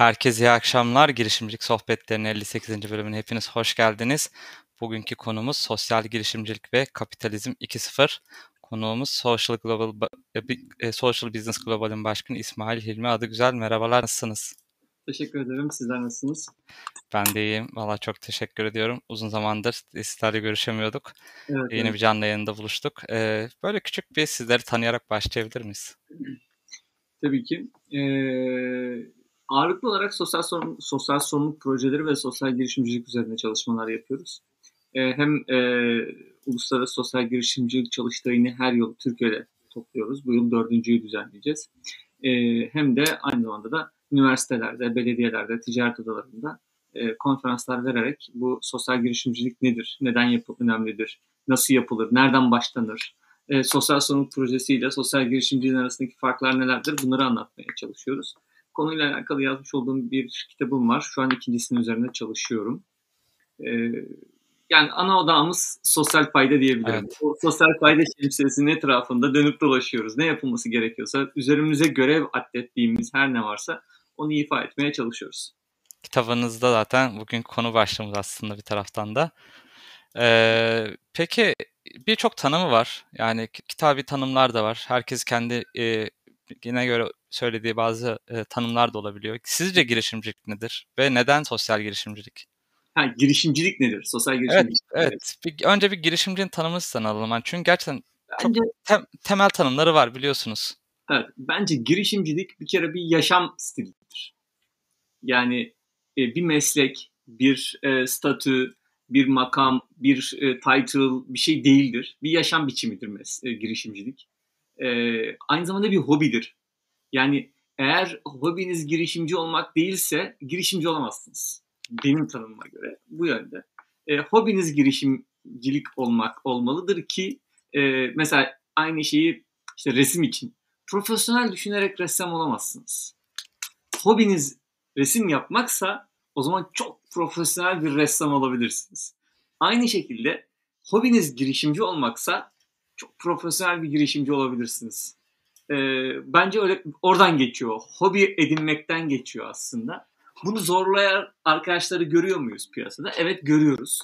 Herkese iyi akşamlar. Girişimcilik Sohbetleri'nin 58. bölümüne hepiniz hoş geldiniz. Bugünkü konumuz sosyal girişimcilik ve kapitalizm 2.0. Konuğumuz Social Global e, e, Social Business Global'in başkanı İsmail Hilmi adı güzel. Merhabalar nasılsınız? Teşekkür ederim. Sizler nasılsınız? Ben de iyiyim. Valla çok teşekkür ediyorum. Uzun zamandır sizlerle görüşemiyorduk. Evet, Yeni evet. bir canlı yayında buluştuk. Ee, böyle küçük bir sizleri tanıyarak başlayabilir miyiz? Tabii ki. Ee, ağırlıklı olarak sosyal sorun, sosyal sorumluluk projeleri ve sosyal girişimcilik üzerine çalışmalar yapıyoruz. Ee, hem e, uluslararası sosyal girişimcilik çalıştayını her yıl Türkiye'de topluyoruz. Bu yıl dördüncüyü düzenleyeceğiz. Ee, hem de aynı zamanda da üniversitelerde, belediyelerde, ticaret odalarında e, konferanslar vererek bu sosyal girişimcilik nedir, neden yapı önemlidir, nasıl yapılır, nereden başlanır, e, sosyal sorumluluk projesiyle sosyal girişimciliğin arasındaki farklar nelerdir bunları anlatmaya çalışıyoruz. Konuyla alakalı yazmış olduğum bir kitabım var. Şu an ikincisinin üzerinde çalışıyorum. E, yani ana odamız sosyal fayda diyebilirim. Evet. O sosyal fayda şemsiyesinin etrafında dönüp dolaşıyoruz. Ne yapılması gerekiyorsa, üzerimize görev atlettiğimiz her ne varsa onu ifa etmeye çalışıyoruz. Kitabınızda zaten bugün konu başlığımız aslında bir taraftan da. Ee, peki birçok tanımı var. Yani kitabi tanımlar da var. Herkes kendi e, yine göre söylediği bazı e, tanımlar da olabiliyor. Sizce girişimcilik nedir ve neden sosyal girişimcilik? Ha, girişimcilik nedir? Sosyal Evet, girişimcilik. evet. Bir, önce bir girişimcinin tanımını sizden alalım. Yani çünkü gerçekten çok Bence, tem- temel tanımları var biliyorsunuz. evet, bence girişimcilik bir kere bir yaşam stilidir. Yani e, bir meslek, bir e, statü, bir makam, bir e, title bir şey değildir. Bir yaşam biçimidir mes- e, girişimcilik. E, aynı zamanda bir hobidir. Yani eğer hobiniz girişimci olmak değilse girişimci olamazsınız. Benim tanımıma göre bu yönde. E, hobiniz girişimcilik olmak olmalıdır ki e, mesela aynı şeyi işte resim için profesyonel düşünerek ressam olamazsınız. Hobiniz resim yapmaksa o zaman çok profesyonel bir ressam olabilirsiniz. Aynı şekilde hobiniz girişimci olmaksa çok profesyonel bir girişimci olabilirsiniz. Ee, bence öyle oradan geçiyor. Hobi edinmekten geçiyor aslında. Bunu zorlayan arkadaşları görüyor muyuz piyasada? Evet görüyoruz.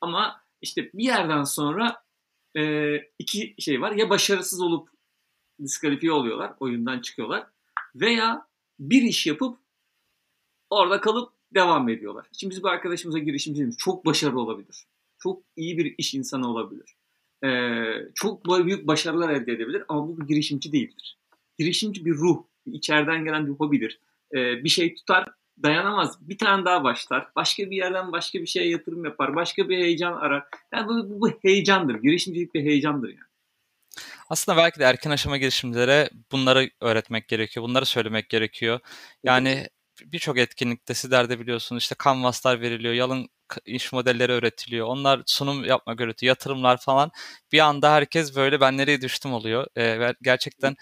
Ama işte bir yerden sonra e, iki şey var. Ya başarısız olup diskalifiye oluyorlar, oyundan çıkıyorlar. Veya bir iş yapıp orada kalıp devam ediyorlar. Şimdi biz bu arkadaşımıza girişimcimiz çok başarılı olabilir. Çok iyi bir iş insanı olabilir. Ee, çok büyük başarılar elde edebilir ama bu bir girişimci değildir. Girişimci bir ruh, içeriden gelen bir hobidir. Ee, bir şey tutar, dayanamaz. Bir tane daha başlar. Başka bir yerden başka bir şeye yatırım yapar. Başka bir heyecan arar. Yani bu, bu, bu heyecandır. Girişimcilik bir heyecandır yani. Aslında belki de erken aşama girişimcilere bunları öğretmek gerekiyor. Bunları söylemek gerekiyor. Yani birçok etkinlikte sizler de biliyorsunuz işte kanvaslar veriliyor, yalın iş modelleri öğretiliyor. Onlar sunum yapmak öğretiyor, yatırımlar falan. Bir anda herkes böyle ben nereye düştüm oluyor. Ee, gerçekten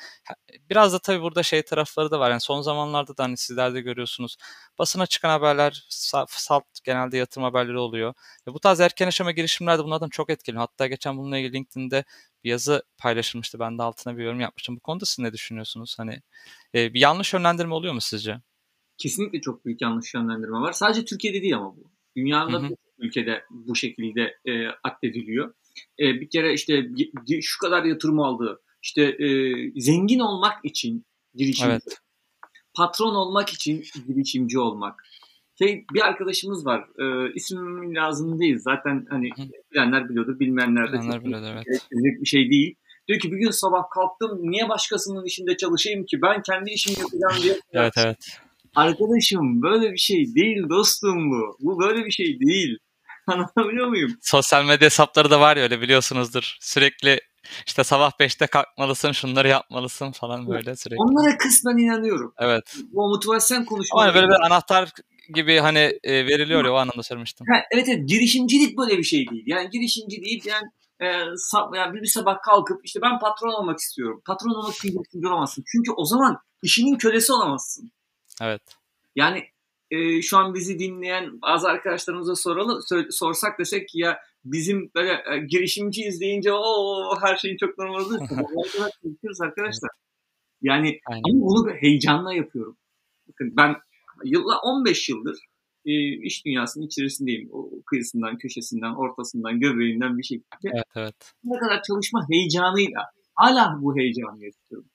biraz da tabii burada şey tarafları da var. Yani son zamanlarda da hani sizler de görüyorsunuz. Basına çıkan haberler sa- salt genelde yatırım haberleri oluyor. Ve bu tarz erken aşama girişimler de bunlardan çok etkili. Hatta geçen bununla ilgili LinkedIn'de bir yazı paylaşılmıştı. Ben de altına bir yorum yapmıştım. Bu konuda siz ne düşünüyorsunuz? Hani e, bir yanlış yönlendirme oluyor mu sizce? Kesinlikle çok büyük yanlış yönlendirme var. Sadece Türkiye'de değil ama bu. Dünyada Hı hı. ülkede bu şekilde e, addediliyor. E, bir kere işte şu kadar yatırım aldı. İşte e, zengin olmak için girişimci. Evet. Patron olmak için girişimci olmak. Şey, bir arkadaşımız var. E, ismim lazım değil. Zaten hani Hı. bilenler biliyordur, bilmeyenler de Bilenler biliyordur, evet. bir şey değil. Diyor ki bir gün sabah kalktım niye başkasının işinde çalışayım ki ben kendi işimi yapacağım diye. Evet evet. Arkadaşım böyle bir şey değil dostum bu. Bu böyle bir şey değil. Anlatabiliyor muyum? Sosyal medya hesapları da var ya öyle biliyorsunuzdur. Sürekli işte sabah 5'te kalkmalısın, şunları yapmalısın falan böyle sürekli. Onlara kısmen inanıyorum. Evet. Bu motivasyon Ama konuşmaları. hani böyle bir anahtar gibi hani e, veriliyor ya o anlamda söylemiştim. Ha, evet evet girişimcilik böyle bir şey değil. Yani girişimci değil yani e, sab- yani bir sabah kalkıp işte ben patron olmak istiyorum. Patron olmak için girişimci olamazsın. Çünkü o zaman işinin kölesi olamazsın. Evet. Yani e, şu an bizi dinleyen bazı arkadaşlarımıza soralım, sor- sorsak desek ki ya bizim böyle e, girişimciyiz deyince o her şeyin çok normal oluyor. Konuşuyoruz arkadaşlar. Yani Aynen. ama bunu heyecanla yapıyorum. Bakın ben yılla 15 yıldır e, iş dünyasının içerisindeyim. O kıyısından, köşesinden, ortasından, göbeğinden bir şekilde. Evet evet. Ne kadar çalışma heyecanıyla hala bu heyecanı yaşıyorum.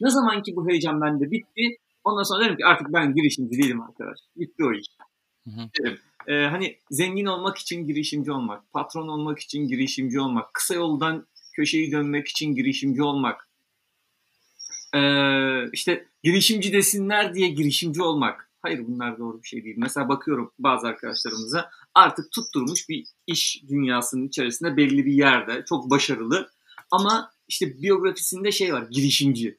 Ne zaman ki bu heyecan bende bitti ondan sonra derim ki artık ben girişimci değilim arkadaş. Bitti o iş. Hı hı. Derim. Ee, hani zengin olmak için girişimci olmak, patron olmak için girişimci olmak, kısa yoldan köşeyi dönmek için girişimci olmak, ee, işte girişimci desinler diye girişimci olmak. Hayır bunlar doğru bir şey değil. Mesela bakıyorum bazı arkadaşlarımıza artık tutturmuş bir iş dünyasının içerisinde belli bir yerde çok başarılı ama işte biyografisinde şey var girişimci.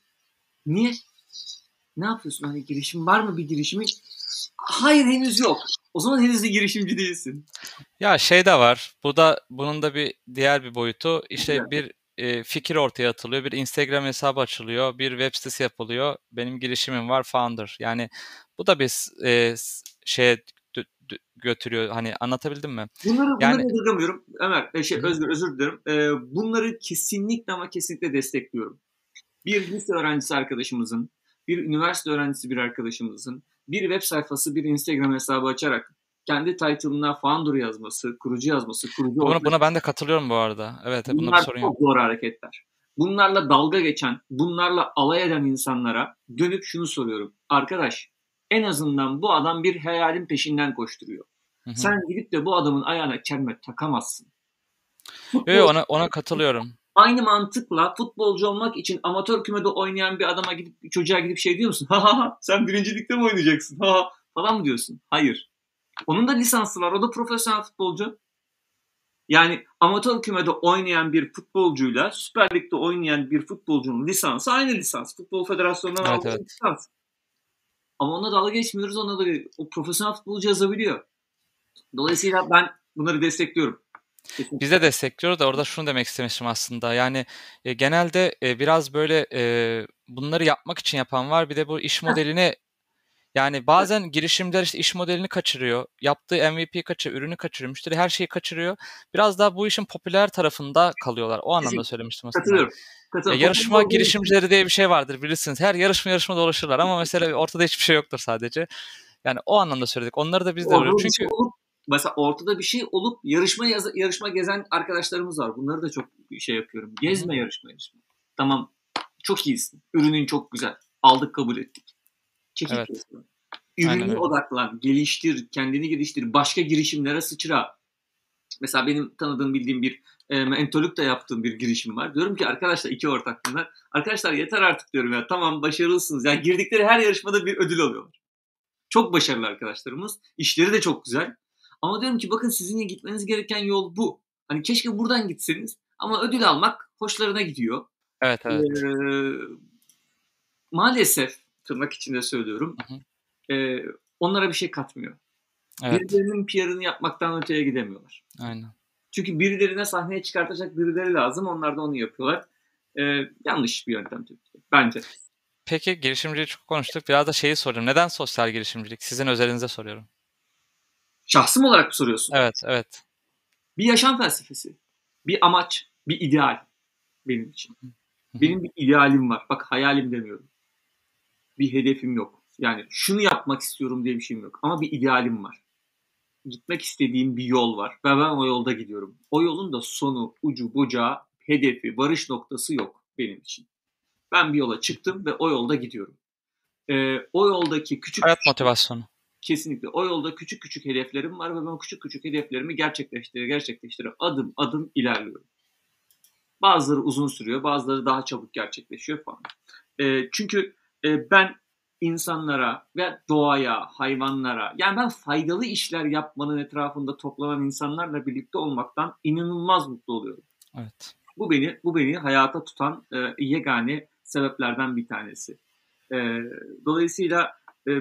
Niye? Ne yapıyorsun? Hani girişim var mı bir girişimi? Hayır henüz yok. O zaman henüz de girişimci değilsin. Ya şey de var. Bu da bunun da bir diğer bir boyutu. İşte Evet. bir e, fikir ortaya atılıyor, bir Instagram hesabı açılıyor, bir web sitesi yapılıyor. Benim girişimim var, founder. Yani bu da bir e, dö- götürüyor. Hani anlatabildim mi? Bunları, bunları Yani- yadırgamıyorum. Ömer, e, şey. Özgür özür dilerim. Ee, bunları kesinlikle ama kesinlikle destekliyorum. Bir lise öğrencisi arkadaşımızın, bir üniversite öğrencisi bir arkadaşımızın bir web sayfası, bir Instagram hesabı açarak kendi title'ına founder yazması, kurucu yazması, kurucu Buna, buna ben de katılıyorum bu arada. Evet, bunda bir bunlar sorun yok. çok zor hareketler. Bunlarla dalga geçen, bunlarla alay eden insanlara dönüp şunu soruyorum. Arkadaş, en azından bu adam bir hayalin peşinden koşturuyor. Hı hı. Sen gidip de bu adamın ayağına çelme takamazsın. Yo, yo, ona, ona katılıyorum. Aynı mantıkla futbolcu olmak için amatör kümede oynayan bir adama gidip çocuğa gidip şey diyor musun? Ha ha sen birincilikte mi oynayacaksın? Ha ha falan mı diyorsun? Hayır. Onun da lisansı var. O da profesyonel futbolcu. Yani amatör kümede oynayan bir futbolcuyla Süper Lig'de oynayan bir futbolcunun lisansı aynı lisans. Futbol Federasyonu'ndan Evet, aldığı evet. lisans. Ama onunla dalga geçmiyoruz. Onunla da o profesyonel futbolcu yazabiliyor. Dolayısıyla ben bunları destekliyorum. Biz de destekliyoruz da orada şunu demek istemiştim aslında. Yani e, genelde e, biraz böyle e, bunları yapmak için yapan var. Bir de bu iş modelini yani bazen girişimciler işte iş modelini kaçırıyor. Yaptığı MVP kaçırıyor, ürünü kaçırıyor, müşteri her şeyi kaçırıyor. Biraz daha bu işin popüler tarafında kalıyorlar. O anlamda Kesinlikle. söylemiştim aslında. Katılıyorum. Ya Katılıyorum. yarışma Futbol- girişimcileri diye bir şey vardır bilirsiniz. Her yarışma yarışma dolaşırlar ama mesela ortada hiçbir şey yoktur sadece. Yani o anlamda söyledik. Onları da biz de bir çünkü mesela ortada bir şey olup yarışma yaz- yarışma gezen arkadaşlarımız var. Bunları da çok şey yapıyorum. Gezme yarışma yarışma. Tamam çok iyisin. Ürünün çok güzel. Aldık kabul ettik. Çekil Evet. Aynen Ürünü öyle. odaklan, geliştir, kendini geliştir. Başka girişimlere sıçra. Mesela benim tanıdığım bildiğim bir e, mentoluk yaptığım bir girişim var. Diyorum ki arkadaşlar iki ortak bunlar. Arkadaşlar yeter artık diyorum ya. Tamam başarılısınız. Yani girdikleri her yarışmada bir ödül alıyorlar. Çok başarılı arkadaşlarımız. İşleri de çok güzel. Ama diyorum ki bakın sizin gitmeniz gereken yol bu. Hani keşke buradan gitseniz ama ödül almak hoşlarına gidiyor. evet evet. Ee, maalesef tırnak içinde söylüyorum. Hı ee, onlara bir şey katmıyor. Evet. Birilerinin PR'ını yapmaktan öteye gidemiyorlar. Aynen. Çünkü birilerine sahneye çıkartacak birileri lazım. Onlar da onu yapıyorlar. Ee, yanlış bir yöntem tabii ki. Bence. Peki girişimciliği çok konuştuk. Biraz da şeyi sorayım. Neden sosyal girişimcilik? Sizin özelinize soruyorum. Şahsım olarak mı soruyorsun? Evet, evet. Bir yaşam felsefesi. Bir amaç. Bir ideal. Benim için. Benim bir idealim var. Bak hayalim demiyorum. Bir hedefim yok. Yani şunu yapmak istiyorum diye bir şeyim yok. Ama bir idealim var. Gitmek istediğim bir yol var. Ve ben o yolda gidiyorum. O yolun da sonu, ucu, bucağı, hedefi, varış noktası yok benim için. Ben bir yola çıktım ve o yolda gidiyorum. Ee, o yoldaki küçük Hayat motivasyonu. Kesinlikle o yolda küçük küçük hedeflerim var ve ben o küçük küçük hedeflerimi gerçekleştire gerçekleştire adım adım ilerliyorum. Bazıları uzun sürüyor, bazıları daha çabuk gerçekleşiyor falan. Ee, çünkü e, ben insanlara ve doğaya, hayvanlara, yani ben faydalı işler yapmanın etrafında toplanan insanlarla birlikte olmaktan inanılmaz mutlu oluyorum. Evet. Bu beni bu beni hayata tutan e, yegane sebeplerden bir tanesi. E, dolayısıyla e,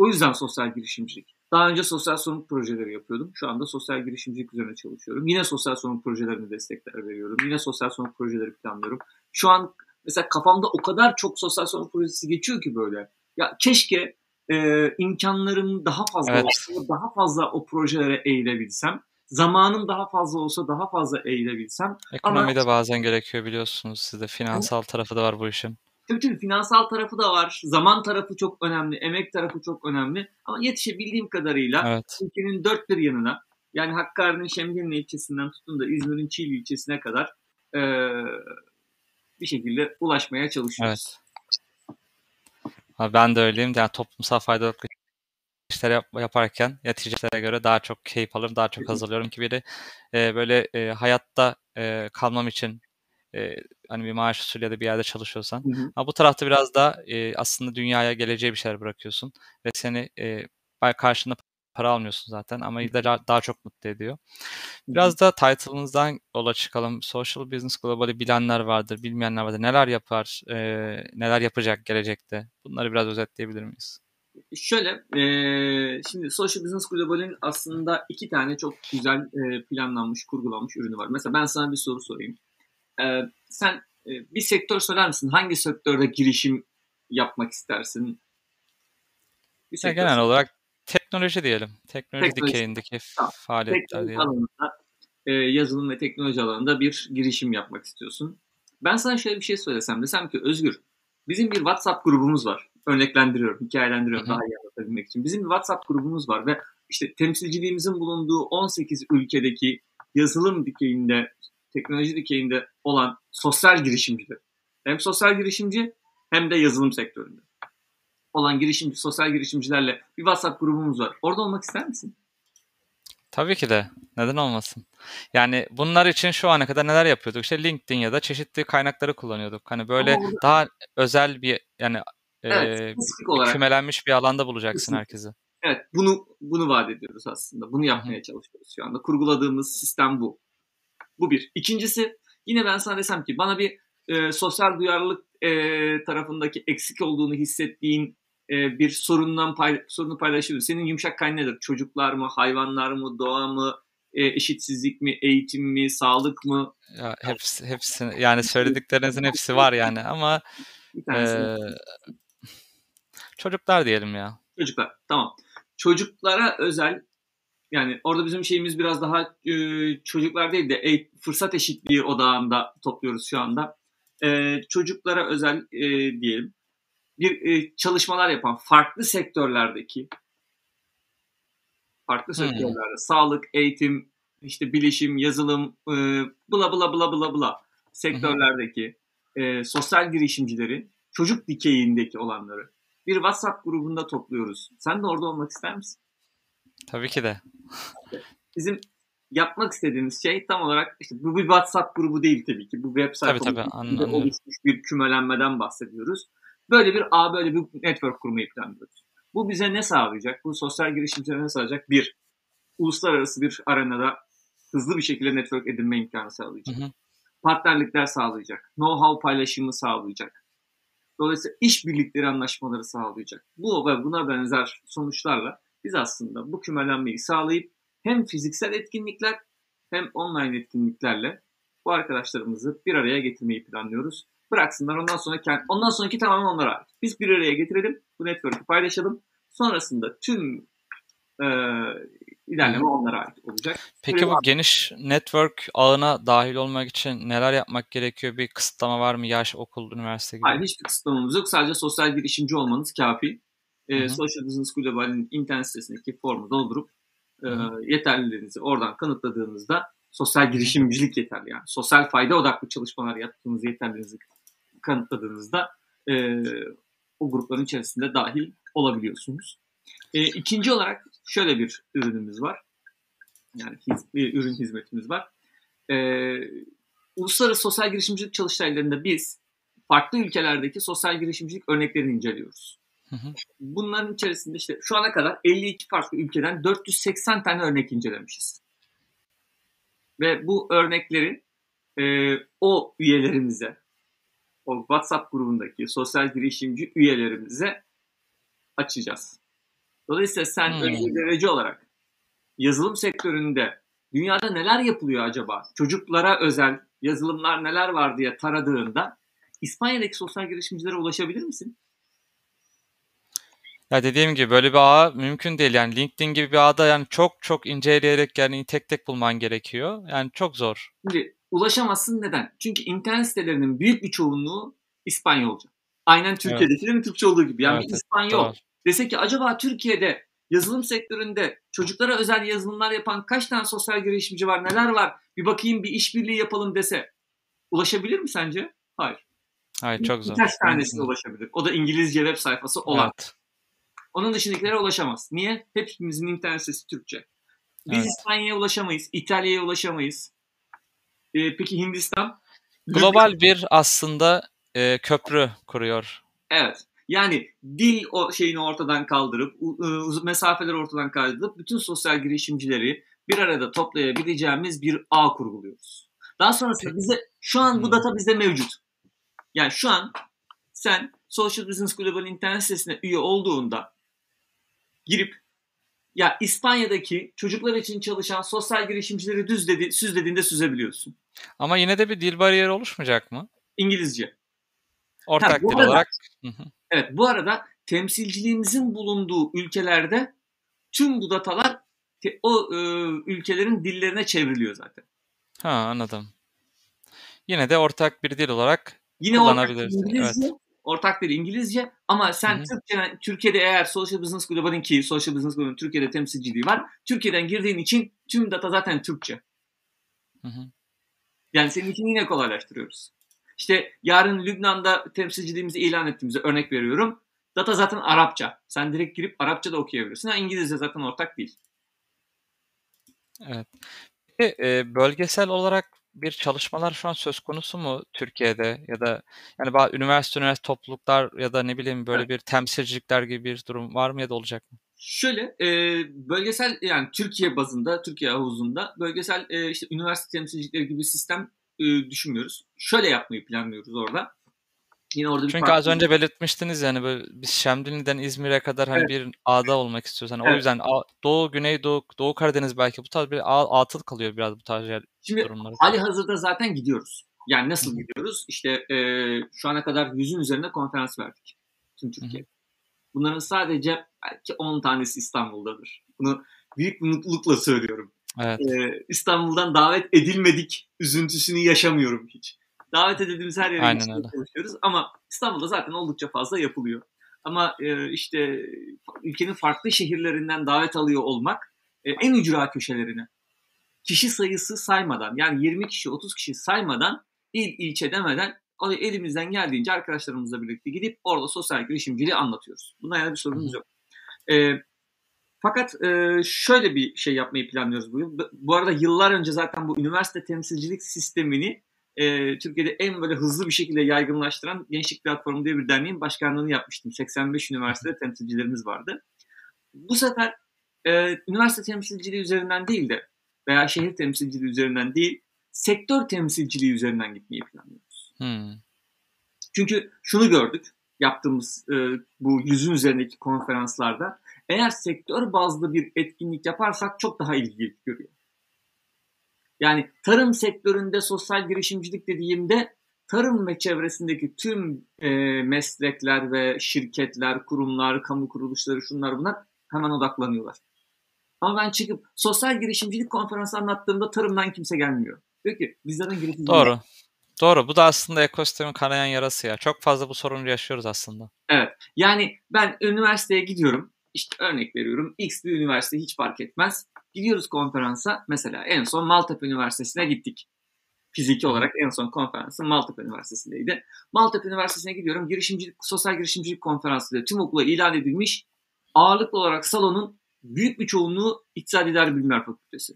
o yüzden sosyal girişimcilik. Daha önce sosyal sorumluluk projeleri yapıyordum. Şu anda sosyal girişimcilik üzerine çalışıyorum. Yine sosyal sorumluluk projelerine destekler veriyorum. Yine sosyal sorumluluk projeleri planlıyorum. Şu an mesela kafamda o kadar çok sosyal sorumluluk projesi geçiyor ki böyle. Ya keşke e, imkanlarım daha fazla evet. olsa, daha fazla o projelere eğilebilsem. Zamanım daha fazla olsa daha fazla eğilebilsem. Ekonomi de bazen gerekiyor biliyorsunuz. Sizde finansal evet. tarafı da var bu işin. Tabii tabii finansal tarafı da var. Zaman tarafı çok önemli. Emek tarafı çok önemli. Ama yetişebildiğim kadarıyla evet. ülkenin dört bir yanına yani Hakkari'nin Şemdinli ilçesinden tutun da İzmir'in Çiğli ilçesine kadar e, bir şekilde ulaşmaya çalışıyoruz. Evet. Ben de öyleyim. Yani toplumsal faydalı işler yap, yaparken neticelere göre daha çok keyif alırım, daha çok hazırlıyorum ki biri e, böyle e, hayatta e, kalmam için e, hani bir maaş usulü ya da bir yerde çalışıyorsan. Hı hı. Ama bu tarafta biraz da e, aslında dünyaya geleceği bir şeyler bırakıyorsun ve seni e, karşında para almıyorsun zaten ama daha, daha çok mutlu ediyor. Biraz da title'ınızdan yola çıkalım. Social Business Global'i bilenler vardır, bilmeyenler vardır. Neler yapar, e, neler yapacak gelecekte? Bunları biraz özetleyebilir miyiz? Şöyle, e, şimdi Social Business Global'in aslında iki tane çok güzel e, planlanmış, kurgulanmış ürünü var. Mesela ben sana bir soru sorayım. E, sen e, bir sektör söyler misin? Hangi sektörde girişim yapmak istersin? Bir sektör genel söyler. olarak teknoloji diyelim. Teknoloji, teknoloji. dikeyindeki tamam. faaliyetler teknoloji diyelim. Alanında, e, yazılım ve teknoloji alanında bir girişim yapmak istiyorsun. Ben sana şöyle bir şey söylesem. Desem ki Özgür, bizim bir WhatsApp grubumuz var. Örneklendiriyorum, hikayelendiriyorum Hı-hı. daha iyi anlatabilmek için. Bizim bir WhatsApp grubumuz var ve işte temsilciliğimizin bulunduğu 18 ülkedeki yazılım dikeyinde teknoloji dikeyinde olan sosyal girişimciler. Hem sosyal girişimci hem de yazılım sektöründe olan girişimci, sosyal girişimcilerle bir WhatsApp grubumuz var. Orada olmak ister misin? Tabii ki de. Neden olmasın? Yani bunlar için şu ana kadar neler yapıyorduk? İşte LinkedIn ya da çeşitli kaynakları kullanıyorduk. Hani böyle burada... daha özel bir yani evet, e, olarak. kümelenmiş bir alanda bulacaksın herkesi. Evet, bunu bunu vaat ediyoruz aslında. Bunu yapmaya Hı-hı. çalışıyoruz şu anda. Kurguladığımız sistem bu. Bu bir. İkincisi yine ben sana desem ki bana bir e, sosyal duyarlılık e, tarafındaki eksik olduğunu hissettiğin e, bir sorundan pay, sorunu paylaşıyoruz. Senin yumuşak kaynağı nedir? Çocuklar mı, hayvanlar mı, doğa mı, e, eşitsizlik mi, eğitim mi, sağlık mı? Ya hepsi, hepsi yani söylediklerinizin hepsi var yani ama e, çocuklar diyelim ya. Çocuklar tamam. Çocuklara özel yani orada bizim şeyimiz biraz daha e, çocuklar değil de e, fırsat eşitliği odağında topluyoruz şu anda. E, çocuklara özel e, diyelim bir e, çalışmalar yapan farklı sektörlerdeki farklı hmm. sektörlerde sağlık, eğitim, işte bilişim, yazılım, e, bla bla bla bla bla sektörlerdeki e, sosyal girişimcileri, çocuk dikeyindeki olanları bir WhatsApp grubunda topluyoruz. Sen de orada olmak ister misin? Tabii ki de. Bizim yapmak istediğimiz şey tam olarak işte bu bir WhatsApp grubu değil tabii ki. Bu web sayfamızda oluşmuş bir kümelenmeden bahsediyoruz. Böyle bir ağ, böyle bir network kurmayı planlıyoruz. Bu bize ne sağlayacak? Bu sosyal girişimcilere ne sağlayacak? Bir, uluslararası bir arenada hızlı bir şekilde network edinme imkanı sağlayacak. Hı hı. Partnerlikler sağlayacak. Know-how paylaşımı sağlayacak. Dolayısıyla iş birlikleri anlaşmaları sağlayacak. Bu ve buna benzer sonuçlarla biz aslında bu kümelenmeyi sağlayıp hem fiziksel etkinlikler hem online etkinliklerle bu arkadaşlarımızı bir araya getirmeyi planlıyoruz. Bıraksınlar ondan sonra kendi, ondan sonraki tamamen onlara ait. Biz bir araya getirelim, bu network'ü paylaşalım. Sonrasında tüm e, ilerleme onlara ait olacak. Peki Böyle bu var. geniş network ağına dahil olmak için neler yapmak gerekiyor? Bir kısıtlama var mı? Yaş, okul, üniversite gibi? Hayır hiçbir kısıtlamamız yok. Sadece sosyal girişimci olmanız kafi. E, Social Business Global'in internet sitesindeki formu doldurup e, yeterliliğinizi oradan kanıtladığınızda sosyal girişimcilik yeterli yani. Sosyal fayda odaklı çalışmalar yaptığınız yeterliliğinizi kanıtladığınızda e, o grupların içerisinde dahil olabiliyorsunuz. E, ikinci olarak şöyle bir ürünümüz var. Yani hiz, bir ürün hizmetimiz var. E, uluslararası sosyal girişimcilik çalıştaylarında biz farklı ülkelerdeki sosyal girişimcilik örneklerini inceliyoruz. Hı hı. Bunların içerisinde işte şu ana kadar 52 farklı ülkeden 480 tane örnek incelemişiz. Ve bu örnekleri e, o üyelerimize, o WhatsApp grubundaki sosyal girişimci üyelerimize açacağız. Dolayısıyla sen Hmm. önce derece olarak yazılım sektöründe dünyada neler yapılıyor acaba? Çocuklara özel yazılımlar neler var diye taradığında İspanya'daki sosyal girişimcilere ulaşabilir misin? Ya dediğim gibi böyle bir ağ mümkün değil. Yani LinkedIn gibi bir ağda yani çok çok inceleyerek yani tek tek bulman gerekiyor. Yani çok zor. Şimdi ulaşamazsın neden? Çünkü internet sitelerinin büyük bir çoğunluğu İspanyolca. Aynen Türkiye'dekilerin Türkçe olduğu gibi. Yani Evet, bir evet, İspanyol Doğru. dese ki acaba Türkiye'de yazılım sektöründe çocuklara özel yazılımlar yapan kaç tane sosyal girişimci var, neler var? Bir bakayım bir işbirliği yapalım dese ulaşabilir mi sence? Hayır. Hayır çok zor. Birkaç tanesine ulaşabilir. O da İngilizce web sayfası olan. Evet. Onun dışındakilere ulaşamaz. Niye? Hepimizin internet sitesi Türkçe. Biz Evet. İspanya'ya ulaşamayız. İtalya'ya ulaşamayız. Ee, peki Hindistan? Global bir aslında e, köprü kuruyor. Evet. Yani dil o şeyini ortadan kaldırıp, u- uzun mesafeleri ortadan kaldırıp bütün sosyal girişimcileri bir arada toplayabileceğimiz bir ağ kurguluyoruz. Daha sonrasında bize şu an bu Hmm. data bizde mevcut. Yani şu an sen Social Business Global'in internet sitesine üye olduğunda girip ya İspanya'daki çocuklar için çalışan sosyal girişimcileri düz dedi, süz dediğinde süzebiliyorsun. Ama yine de bir dil bariyeri oluşmayacak mı? İngilizce. Ortak dil arada- olarak. Evet bu arada temsilciliğimizin bulunduğu ülkelerde tüm bu datalar o e, ülkelerin dillerine çevriliyor zaten. Ha anladım. Yine de ortak bir dil olarak Yine Kullanabiliriz, İngilizce, ortak dil İngilizce ama sen Hı hı. Türkçe, Türkiye'de eğer Social Business Global'in ki Social Business Global'in Türkiye'de temsilciliği var. Türkiye'den girdiğin için tüm data zaten Türkçe. Hı hı. Yani senin için yine kolaylaştırıyoruz. İşte yarın Lübnan'da temsilciliğimizi ilan ettiğimize örnek veriyorum. Data zaten Arapça. Sen direkt girip Arapça da okuyabilirsin. Ha, İngilizce zaten ortak değil. Evet. E, bölgesel olarak bir çalışmalar şu an söz konusu mu Türkiye'de ya da yani bazı üniversite üniversite topluluklar ya da ne bileyim böyle bir temsilcilikler gibi bir durum var mı ya da olacak mı? Şöyle e, bölgesel yani Türkiye bazında, Türkiye havuzunda bölgesel e, işte üniversite temsilcilikleri gibi bir sistem e, düşünmüyoruz. Şöyle yapmayı planlıyoruz orada. Yine orada bir Çünkü az önce belirtmiştiniz yani böyle biz Şemdinli'den İzmir'e kadar hani Evet. bir ağda olmak istiyoruz. Hani o Evet. yüzden A- Doğu, Güneydoğu, Doğu Karadeniz belki bu tarz bir ağ, atıl kalıyor biraz bu tarz yer, Şimdi durumları. hali hazırda zaten gidiyoruz. Yani nasıl Hı hı. gidiyoruz? İşte e, şu ana kadar yüzün üzerinde konferans verdik. Tüm Türkiye. Bunların sadece belki 10 tanesi İstanbul'dadır. Bunu büyük bir mutlulukla söylüyorum. Evet. Ee, İstanbul'dan davet edilmedik üzüntüsünü yaşamıyorum hiç. Davet edildiğimiz her yere çalışıyoruz ama İstanbul'da zaten oldukça fazla yapılıyor. Ama e, işte ülkenin farklı şehirlerinden davet alıyor olmak e, en ücra köşelerine kişi sayısı saymadan yani 20 kişi 30 kişi saymadan il ilçe demeden elimizden geldiğince arkadaşlarımızla birlikte gidip orada sosyal girişimciliği anlatıyoruz. Buna yana bir sorunumuz yok. E, fakat e, şöyle bir şey yapmayı planlıyoruz bu yıl. Bu arada yıllar önce zaten bu üniversite temsilcilik sistemini e, Türkiye'de en böyle hızlı bir şekilde yaygınlaştıran Gençlik Platformu diye bir derneğin başkanlığını yapmıştım. 85 üniversitede temsilcilerimiz vardı. Bu sefer e, üniversite temsilciliği üzerinden değil de veya şehir temsilciliği üzerinden değil, sektör temsilciliği üzerinden gitmeyi planlıyoruz. Hmm. Çünkü şunu gördük yaptığımız e, bu yüzün üzerindeki konferanslarda eğer sektör bazlı bir etkinlik yaparsak çok daha ilgi görüyor. Yani tarım sektöründe sosyal girişimcilik dediğimde tarım ve çevresindeki tüm e, meslekler ve şirketler, kurumlar, kamu kuruluşları şunlar bunlar hemen odaklanıyorlar. Ama ben çıkıp sosyal girişimcilik konferansı anlattığımda tarımdan kimse gelmiyor. Diyor ki bizlerden girişimcilik Doğru. Doğru. Bu da aslında ekosistemin kanayan yarası ya. Çok fazla bu sorunu yaşıyoruz aslında. Evet. Yani ben üniversiteye gidiyorum. İşte örnek veriyorum. X bir üniversite hiç fark etmez. Gidiyoruz konferansa. Mesela en son Maltepe Üniversitesi'ne gittik. Fiziki olarak en son konferansım Maltepe Üniversitesi'ndeydi. Maltepe Üniversitesi'ne gidiyorum. Girişimcilik, sosyal girişimcilik konferansı diye tüm okula ilan edilmiş. Ağırlıklı olarak salonun büyük bir çoğunluğu İktisadi İdari Bilimler Fakültesi.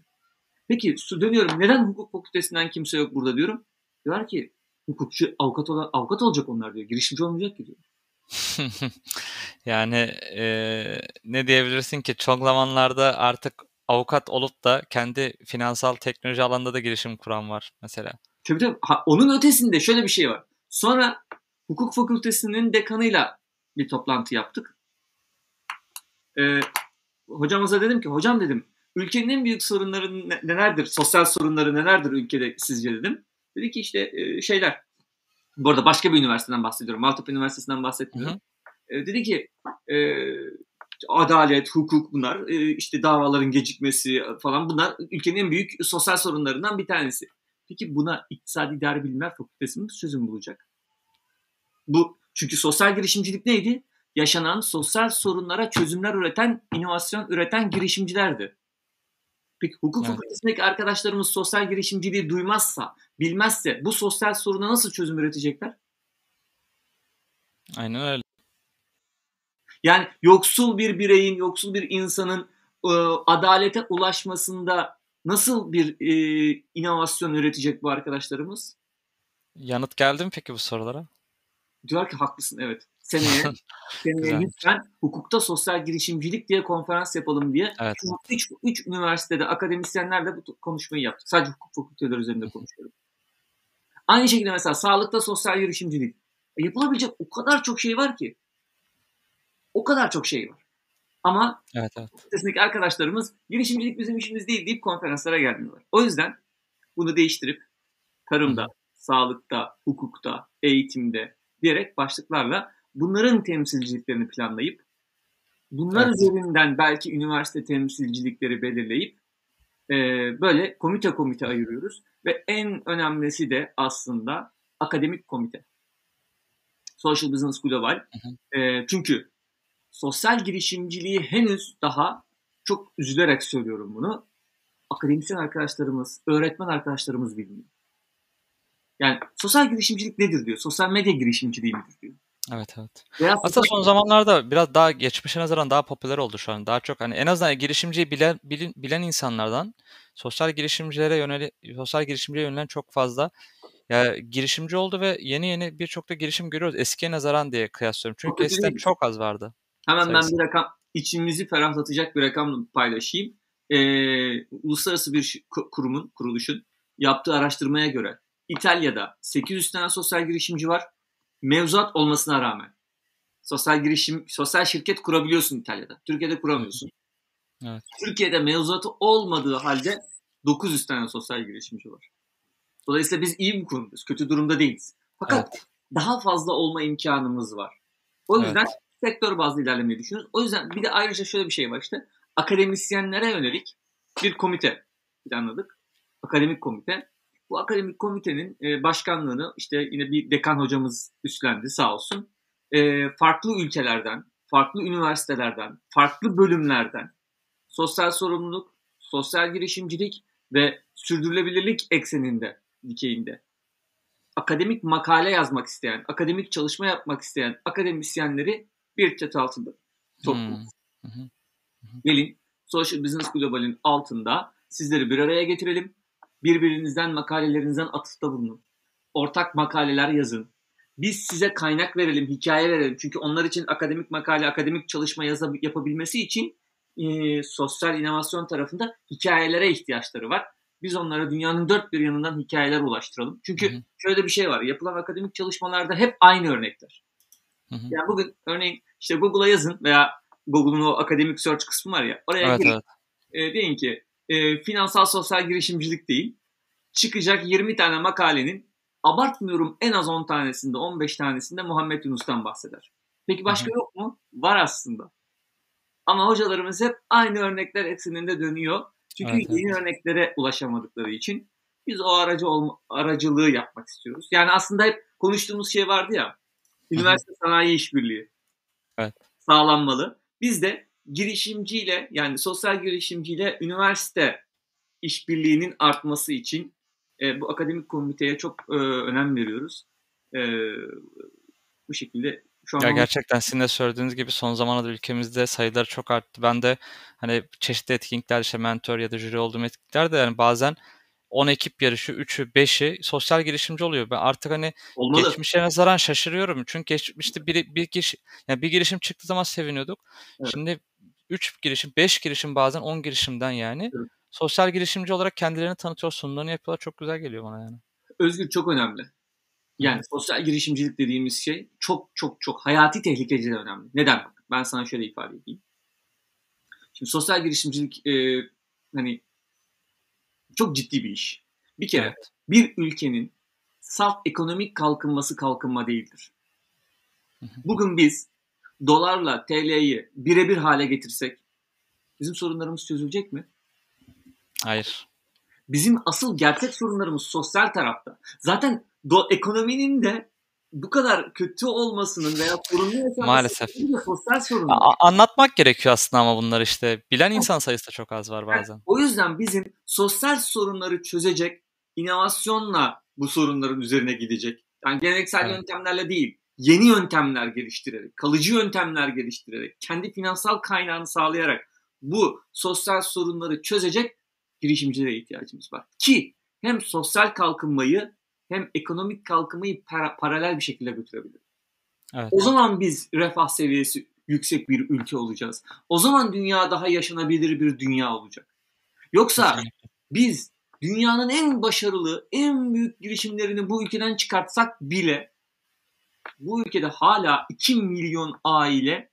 Peki dönüyorum. Neden hukuk fakültesinden kimse yok burada diyorum. Diyorlar ki hukukçu, avukat, olan, avukat olacak onlar diyor. Girişimci olmayacak ki diyor. Yani e, ne diyebilirsin ki çok zamanlarda artık avukat olup da kendi finansal teknoloji alanında da girişim kuran var mesela. Tabii tabii. Ha, onun ötesinde şöyle bir şey var. Sonra hukuk fakültesinin dekanıyla bir toplantı yaptık. Ee, hocamıza dedim ki hocam dedim ülkenin en büyük sorunları nelerdir? Sosyal sorunları nelerdir ülkede sizce dedim. Dedi ki işte e, şeyler. Bu arada başka bir üniversiteden bahsediyorum. Maltepe Üniversitesi'nden bahsetmiyorum. Hı hı. E, dedi ki e, adalet, hukuk bunlar, e, işte davaların gecikmesi falan bunlar ülkenin en büyük sosyal sorunlarından bir tanesi. Peki buna İktisadi İdari Bilimler Fakültesi mi çözüm bulacak? Bu çünkü sosyal girişimcilik neydi? Yaşanan sosyal sorunlara çözümler üreten, inovasyon üreten girişimcilerdi. Peki hukuk evet. fakültesindeki arkadaşlarımız sosyal girişimciliği duymazsa, bilmezse bu sosyal soruna nasıl çözüm üretecekler? Aynen öyle. Yani yoksul bir bireyin, yoksul bir insanın e, adalete ulaşmasında nasıl bir e, inovasyon üretecek bu arkadaşlarımız? Yanıt geldi mi peki bu sorulara? Diyor ki haklısın evet. Seneye, seneye lütfen hukukta sosyal girişimcilik diye konferans yapalım diye. Evet. Üç, üç üniversitede akademisyenlerle bu konuşmayı yaptık. Sadece hukuk fakülteleri üzerinde konuşuyorum. Aynı şekilde mesela sağlıkta sosyal girişimcilik. E, yapılabilecek o kadar çok şey var ki. O kadar çok şey var. Ama evet, evet. sitesindeki arkadaşlarımız girişimcilik bizim işimiz değil deyip konferanslara gelmiyorlar. O yüzden bunu değiştirip tarımda, Hı. sağlıkta, hukukta, eğitimde diyerek başlıklarla bunların temsilciliklerini planlayıp bunlar evet. üzerinden belki üniversite temsilcilikleri belirleyip e, böyle komite komite ayırıyoruz ve en önemlisi de aslında akademik komite. Social Business Global. Hı hı. E, çünkü sosyal girişimciliği henüz daha çok üzülerek söylüyorum bunu. Akademisyen arkadaşlarımız, öğretmen arkadaşlarımız bilmiyor. Yani sosyal girişimcilik nedir diyor. Sosyal medya girişimciliği midir diyor. Evet evet. Biraz Aslında son zamanlarda biraz daha geçmişe nazaran daha popüler oldu şu an. Daha çok hani en azından girişimciyi bilen, bilen, bilen insanlardan sosyal girişimcilere yöneli sosyal girişimciye yönelen çok fazla ya girişimci oldu ve yeni yeni birçok da girişim görüyoruz. Eskiye nazaran diye kıyaslıyorum. Çünkü eskiden çok az vardı. Hemen sayısı. ben bir rakam içimizi ferahlatacak bir rakam paylaşayım. Ee, uluslararası bir kurumun, kuruluşun yaptığı araştırmaya göre İtalya'da 800 tane sosyal girişimci var. Mevzuat olmasına rağmen. Sosyal girişim, sosyal şirket kurabiliyorsun İtalya'da. Türkiye'de kuramıyorsun. Evet. Türkiye'de mevzuatı olmadığı halde 900 tane sosyal girişimci var. Dolayısıyla biz iyi bir kurumdayız. Kötü durumda değiliz. Fakat evet. daha fazla olma imkanımız var. O yüzden evet. Sektör bazlı ilerlemeyi düşünüyoruz. O yüzden bir de ayrıca şöyle bir şey var işte. Akademisyenlere yönelik bir komite planladık. Akademik komite. Bu akademik komitenin e, başkanlığını işte yine bir dekan hocamız üstlendi sağ olsun. E, farklı ülkelerden, farklı üniversitelerden, farklı bölümlerden sosyal sorumluluk, sosyal girişimcilik ve sürdürülebilirlik ekseninde, dikeyinde akademik makale yazmak isteyen, akademik çalışma yapmak isteyen akademisyenleri bir çatı altında topluyoruz. Hmm. Gelin Social Business Global'in altında sizleri bir araya getirelim Birbirinizden makalelerinizden atıfta bulunun. Ortak makaleler yazın. Biz size kaynak verelim, hikaye verelim. Çünkü onlar için akademik makale, akademik çalışma yazab- yapabilmesi için e, sosyal inovasyon tarafında hikayelere ihtiyaçları var. Biz onlara dünyanın dört bir yanından hikayeler ulaştıralım. Çünkü hı hı. şöyle bir şey var. Yapılan akademik çalışmalarda hep aynı örnekler. Hı hı. Yani bugün örneğin işte Google'a yazın veya Google'un o akademik search kısmı var ya. Oraya evet, girin. Evet. E, deyin ki e, finansal sosyal girişimcilik değil. Çıkacak 20 tane makalenin abartmıyorum en az 10 tanesinde 15 tanesinde Muhammed Yunus'tan bahseder. Peki başka Hı-hı. yok mu? Var aslında. Ama hocalarımız hep aynı örnekler ekseninde dönüyor. Çünkü evet, yeni evet. örneklere ulaşamadıkları için biz o aracı olma, aracılığı yapmak istiyoruz. Yani aslında hep konuştuğumuz şey vardı ya. Üniversite sanayi işbirliği. Evet. Sağlanmalı. Biz de girişimciyle yani sosyal girişimciyle üniversite işbirliğinin artması için e, bu akademik komiteye çok e, önem veriyoruz. E, bu şekilde şu an ya gerçekten sizin de söylediğiniz gibi son zamanlarda ülkemizde sayılar çok arttı. Ben de hani çeşitli etkinlikler işte mentor ya da jüri olduğum etkinliklerde yani bazen 10 ekip yarışı 3'ü 5'i sosyal girişimci oluyor. Ben artık hani Olmalı. geçmişe nazaran şaşırıyorum. Çünkü geçmişte bir, bir, giriş, yani bir girişim çıktığı zaman seviniyorduk. Evet. Şimdi 3 girişim, 5 girişim bazen 10 girişimden yani. Evet. Sosyal girişimci olarak kendilerini tanıtıyor, sunumlarını yapıyorlar. Çok güzel geliyor bana yani. Özgür çok önemli. Yani sosyal girişimcilik dediğimiz şey çok çok çok hayati tehlikeci de önemli. Neden? Ben sana şöyle ifade edeyim. Şimdi sosyal girişimcilik e, hani çok ciddi bir iş. Bir kere evet. bir ülkenin salt ekonomik kalkınması kalkınma değildir. Bugün biz dolarla TL'yi birebir hale getirsek bizim sorunlarımız çözülecek mi? Hayır. Bizim asıl gerçek sorunlarımız sosyal tarafta. Zaten do, ekonominin de bu kadar kötü olmasının veya sorunlu yaşamasının Maalesef. sosyal sorun. Anlatmak gerekiyor aslında ama bunlar işte. Bilen insan sayısı da çok az var bazen. Yani, o yüzden bizim sosyal sorunları çözecek inovasyonla bu sorunların üzerine gidecek. Yani geleneksel evet. yöntemlerle değil, yeni yöntemler geliştirerek, kalıcı yöntemler geliştirerek, kendi finansal kaynağını sağlayarak bu sosyal sorunları çözecek girişimcilere ihtiyacımız var. Ki hem sosyal kalkınmayı hem ekonomik kalkınmayı para, paralel bir şekilde götürebilir. Evet. O zaman biz refah seviyesi yüksek bir ülke olacağız. O zaman dünya daha yaşanabilir bir dünya olacak. Yoksa biz dünyanın en başarılı, en büyük girişimlerini bu ülkeden çıkartsak bile bu ülkede hala 2 milyon aile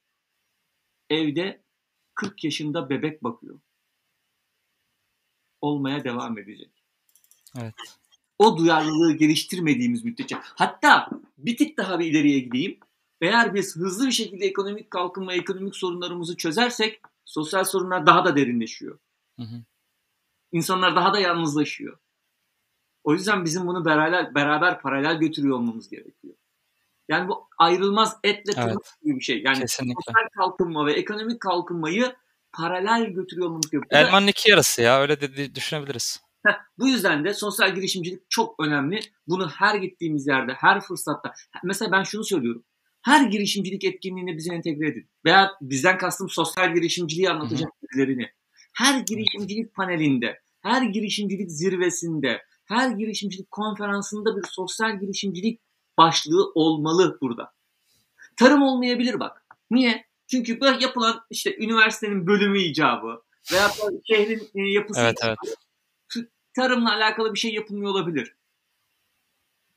evde 40 yaşında bebek bakıyor. Olmaya devam edecek. Evet. O duyarlılığı geliştirmediğimiz müddetçe. Hatta bir tık daha bir ileriye gideyim. Eğer biz hızlı bir şekilde ekonomik kalkınma, ekonomik sorunlarımızı çözersek sosyal sorunlar daha da derinleşiyor. Hı hı. İnsanlar daha da yalnızlaşıyor. O yüzden bizim bunu beraber, beraber paralel götürüyor olmamız gerekiyor. Yani bu ayrılmaz etle tırnak evet. gibi bir şey. Yani Kesinlikle. sosyal kalkınma ve ekonomik kalkınmayı paralel götürüyor olmamız gerekiyor. Elmanın iki yarısı ya öyle de düşünebiliriz. Heh, bu yüzden de sosyal girişimcilik çok önemli. Bunu her gittiğimiz yerde, her fırsatta. Mesela ben şunu söylüyorum. Her girişimcilik etkinliğine bize entegre edin. Veya bizden kastım sosyal girişimciliği anlatacak birilerini. Her girişimcilik panelinde, her girişimcilik zirvesinde, her girişimcilik konferansında bir sosyal girişimcilik başlığı olmalı burada. Tarım olmayabilir bak. Niye? Çünkü bu yapılan işte üniversitenin bölümü icabı veya şehrin e, yapısı evet, evet. Tarımla alakalı bir şey yapılmıyor olabilir.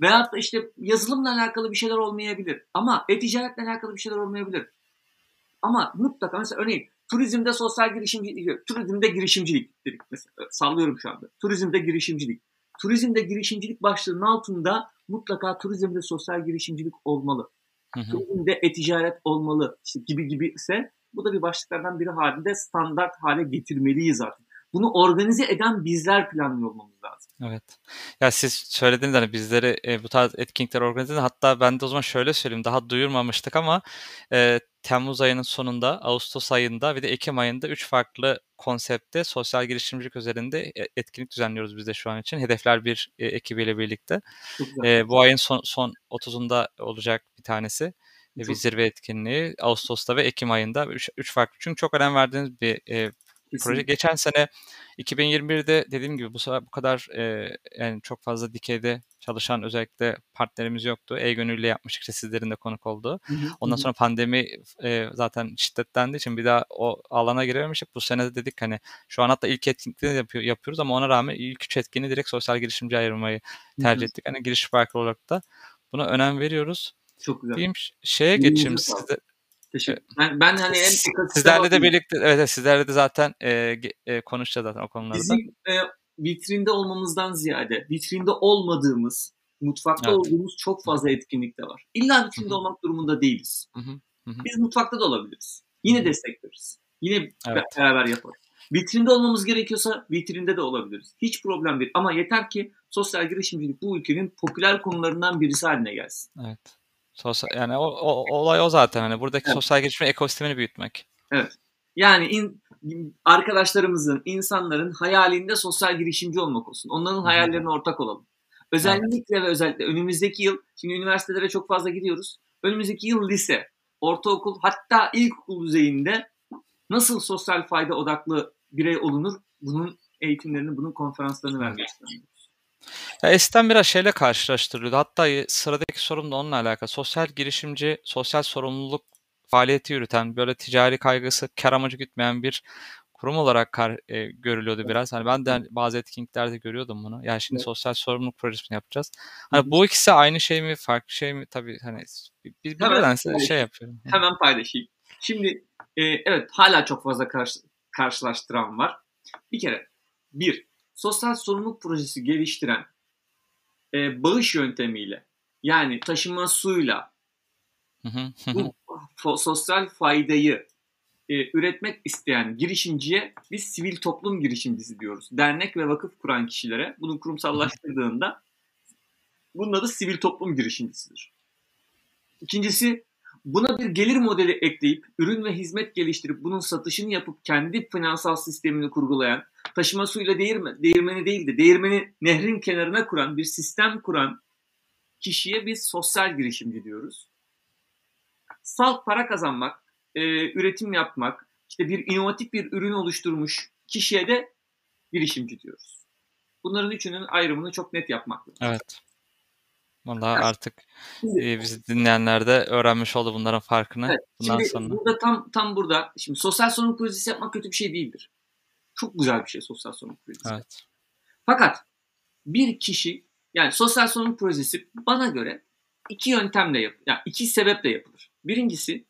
Veyahut da işte yazılımla alakalı bir şeyler olmayabilir. Ama e-ticaretle alakalı bir şeyler olmayabilir. Ama mutlaka mesela örneğin turizmde sosyal girişimcilik, turizmde girişimcilik dedik mesela sallıyorum şu anda. Turizmde girişimcilik. Turizmde girişimcilik başlığının altında mutlaka turizmde sosyal girişimcilik olmalı. Hı hı. Turizmde e-ticaret olmalı işte gibi gibi ise bu da bir başlıklardan biri halinde standart hale getirmeliyiz artık. Bunu organize eden bizler planlıyor olmamız lazım. Evet. Ya siz söylediğiniz hani bizleri e, bu tarz etkinlikler organize edin. Hatta ben de o zaman şöyle söyleyeyim. Daha duyurmamıştık ama e, Temmuz ayının sonunda, Ağustos ayında ve de Ekim ayında 3 farklı konsepte sosyal girişimcilik üzerinde e, etkinlik düzenliyoruz biz de şu an için. Hedefler bir e, ekibiyle birlikte. E, bu ayın son, son 30'unda olacak bir tanesi. E, bir zirve etkinliği Ağustos'ta ve Ekim ayında 3 farklı. Çünkü çok önem verdiğiniz bir e, proje. Geçen sene 2021'de dediğim gibi bu bu kadar e, yani çok fazla dikeyde çalışan özellikle partnerimiz yoktu. E-gönülle yapmıştık işte sizlerin de konuk olduğu. Hı hı, Ondan sonra pandemi e, zaten şiddetlendiği için bir daha o alana girememiştik. Bu sene de dedik hani şu an hatta ilk etkinlikleri yapıyor, yapıyoruz ama ona rağmen ilk üç etkinliği direkt sosyal girişimci ayırmayı tercih hı hı. ettik. Hani giriş farkı olarak da buna önem veriyoruz. Çok güzel. Diyeyim şeye geçeyim sizde. Teşekkür. Ben, ben hani en sizlerle de birlikte evet sizlerle de zaten e, e, konuşacağız zaten o konularda. Bizim e, vitrinde olmamızdan ziyade vitrinde olmadığımız, mutfakta evet. olduğumuz çok fazla etkinlik de var. İlla vitrinde Hı-hı. olmak durumunda değiliz. Hı-hı. Hı-hı. Biz mutfakta da olabiliriz. Yine Hı-hı. destek veririz. Yine evet. beraber yaparız. Vitrinde olmamız gerekiyorsa vitrinde de olabiliriz. Hiç problem değil. Ama yeter ki sosyal girişimcilik bu ülkenin popüler konularından birisi haline gelsin. Evet. Sosyal, yani o, o, olay o zaten. Hani buradaki evet. sosyal gelişme ekosistemini büyütmek. Evet. Yani in, arkadaşlarımızın, insanların hayalinde sosyal girişimci olmak olsun. Onların Hı-hı. hayallerine ortak olalım. Özellikle evet. ve özellikle önümüzdeki yıl, şimdi üniversitelere çok fazla gidiyoruz. Önümüzdeki yıl lise, ortaokul hatta ilkokul düzeyinde nasıl sosyal fayda odaklı birey olunur? Bunun eğitimlerini, bunun konferanslarını vermek istiyorum. Ya eskiden biraz şeyle karşılaştırılıyordu. Hatta sıradaki sorum da onunla alakalı. Sosyal girişimci, sosyal sorumluluk faaliyeti yürüten, böyle ticari kaygısı, kar amacı gütmeyen bir kurum olarak kar, e, görülüyordu biraz. Hani ben de hani bazı etkinliklerde görüyordum bunu. Yani şimdi evet. sosyal sorumluluk projesini yapacağız. Hani bu ikisi aynı şey mi, farklı şey mi? Tabii hani bir hemen, şey yapıyorum. Hemen paylaşayım. Şimdi e, evet hala çok fazla karşı, karşılaştıran var. Bir kere bir sosyal sorumluluk projesi geliştiren e, bağış yöntemiyle yani taşıma suyla bu sosyal faydayı e, üretmek isteyen girişimciye biz sivil toplum girişimcisi diyoruz. Dernek ve vakıf kuran kişilere bunu kurumsallaştırdığında bunun adı sivil toplum girişimcisidir. İkincisi buna bir gelir modeli ekleyip ürün ve hizmet geliştirip bunun satışını yapıp kendi finansal sistemini kurgulayan, taşıma suyla değirme, değirmeni değil de değirmeni nehrin kenarına kuran bir sistem kuran kişiye biz sosyal girişimci diyoruz. Salt para kazanmak, e, üretim yapmak, işte bir inovatif bir ürün oluşturmuş kişiye de girişimci diyoruz. Bunların üçünün ayrımını çok net yapmak lazım. Evet. Vallahi artık e, bizi dinleyenler de öğrenmiş oldu bunların farkını. Evet, bundan şimdi sonra. burada tam tam burada şimdi sosyal sorumluluk projesi yapmak kötü bir şey değildir. Çok güzel bir şey sosyal sorumluluk projesi. Evet. Fakat bir kişi yani sosyal sorumluluk projesi bana göre iki yöntemle yap, yani iki sebeple yapılır. Birincisi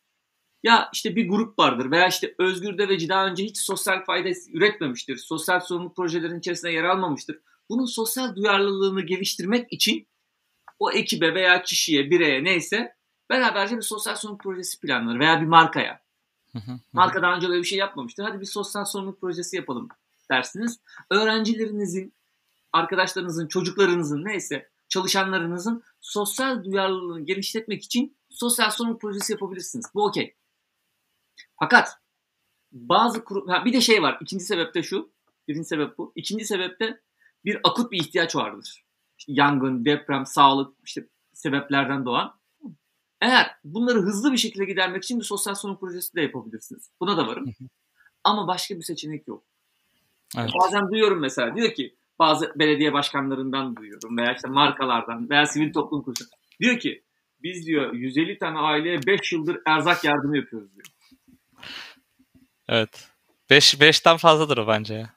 ya işte bir grup vardır veya işte Özgür Deveci daha önce hiç sosyal fayda üretmemiştir. Sosyal sorumluluk projelerin içerisinde yer almamıştır. Bunun sosyal duyarlılığını geliştirmek için o ekibe veya kişiye, bireye neyse beraberce bir sosyal sorumluluk projesi planlanır veya bir markaya. Marka daha önce böyle bir şey yapmamıştır. Hadi bir sosyal sorumluluk projesi yapalım dersiniz. Öğrencilerinizin, arkadaşlarınızın, çocuklarınızın neyse çalışanlarınızın sosyal duyarlılığını geliştirmek için sosyal sorumluluk projesi yapabilirsiniz. Bu okey. Fakat bazı kurum, ha bir de şey var. İkinci sebep de şu. Birinci sebep bu. İkinci sebep de bir akut bir ihtiyaç vardır. Yangın, deprem, sağlık işte sebeplerden doğan. Eğer bunları hızlı bir şekilde gidermek için bir sosyal sorumluluk projesi de yapabilirsiniz. Buna da varım. Ama başka bir seçenek yok. Evet. Bazen duyuyorum mesela diyor ki bazı belediye başkanlarından duyuyorum veya işte markalardan veya sivil toplum kuruluşu. Diyor ki biz diyor 150 tane aileye 5 yıldır erzak yardımı yapıyoruz diyor. Evet. 5 5'ten fazladır o bence.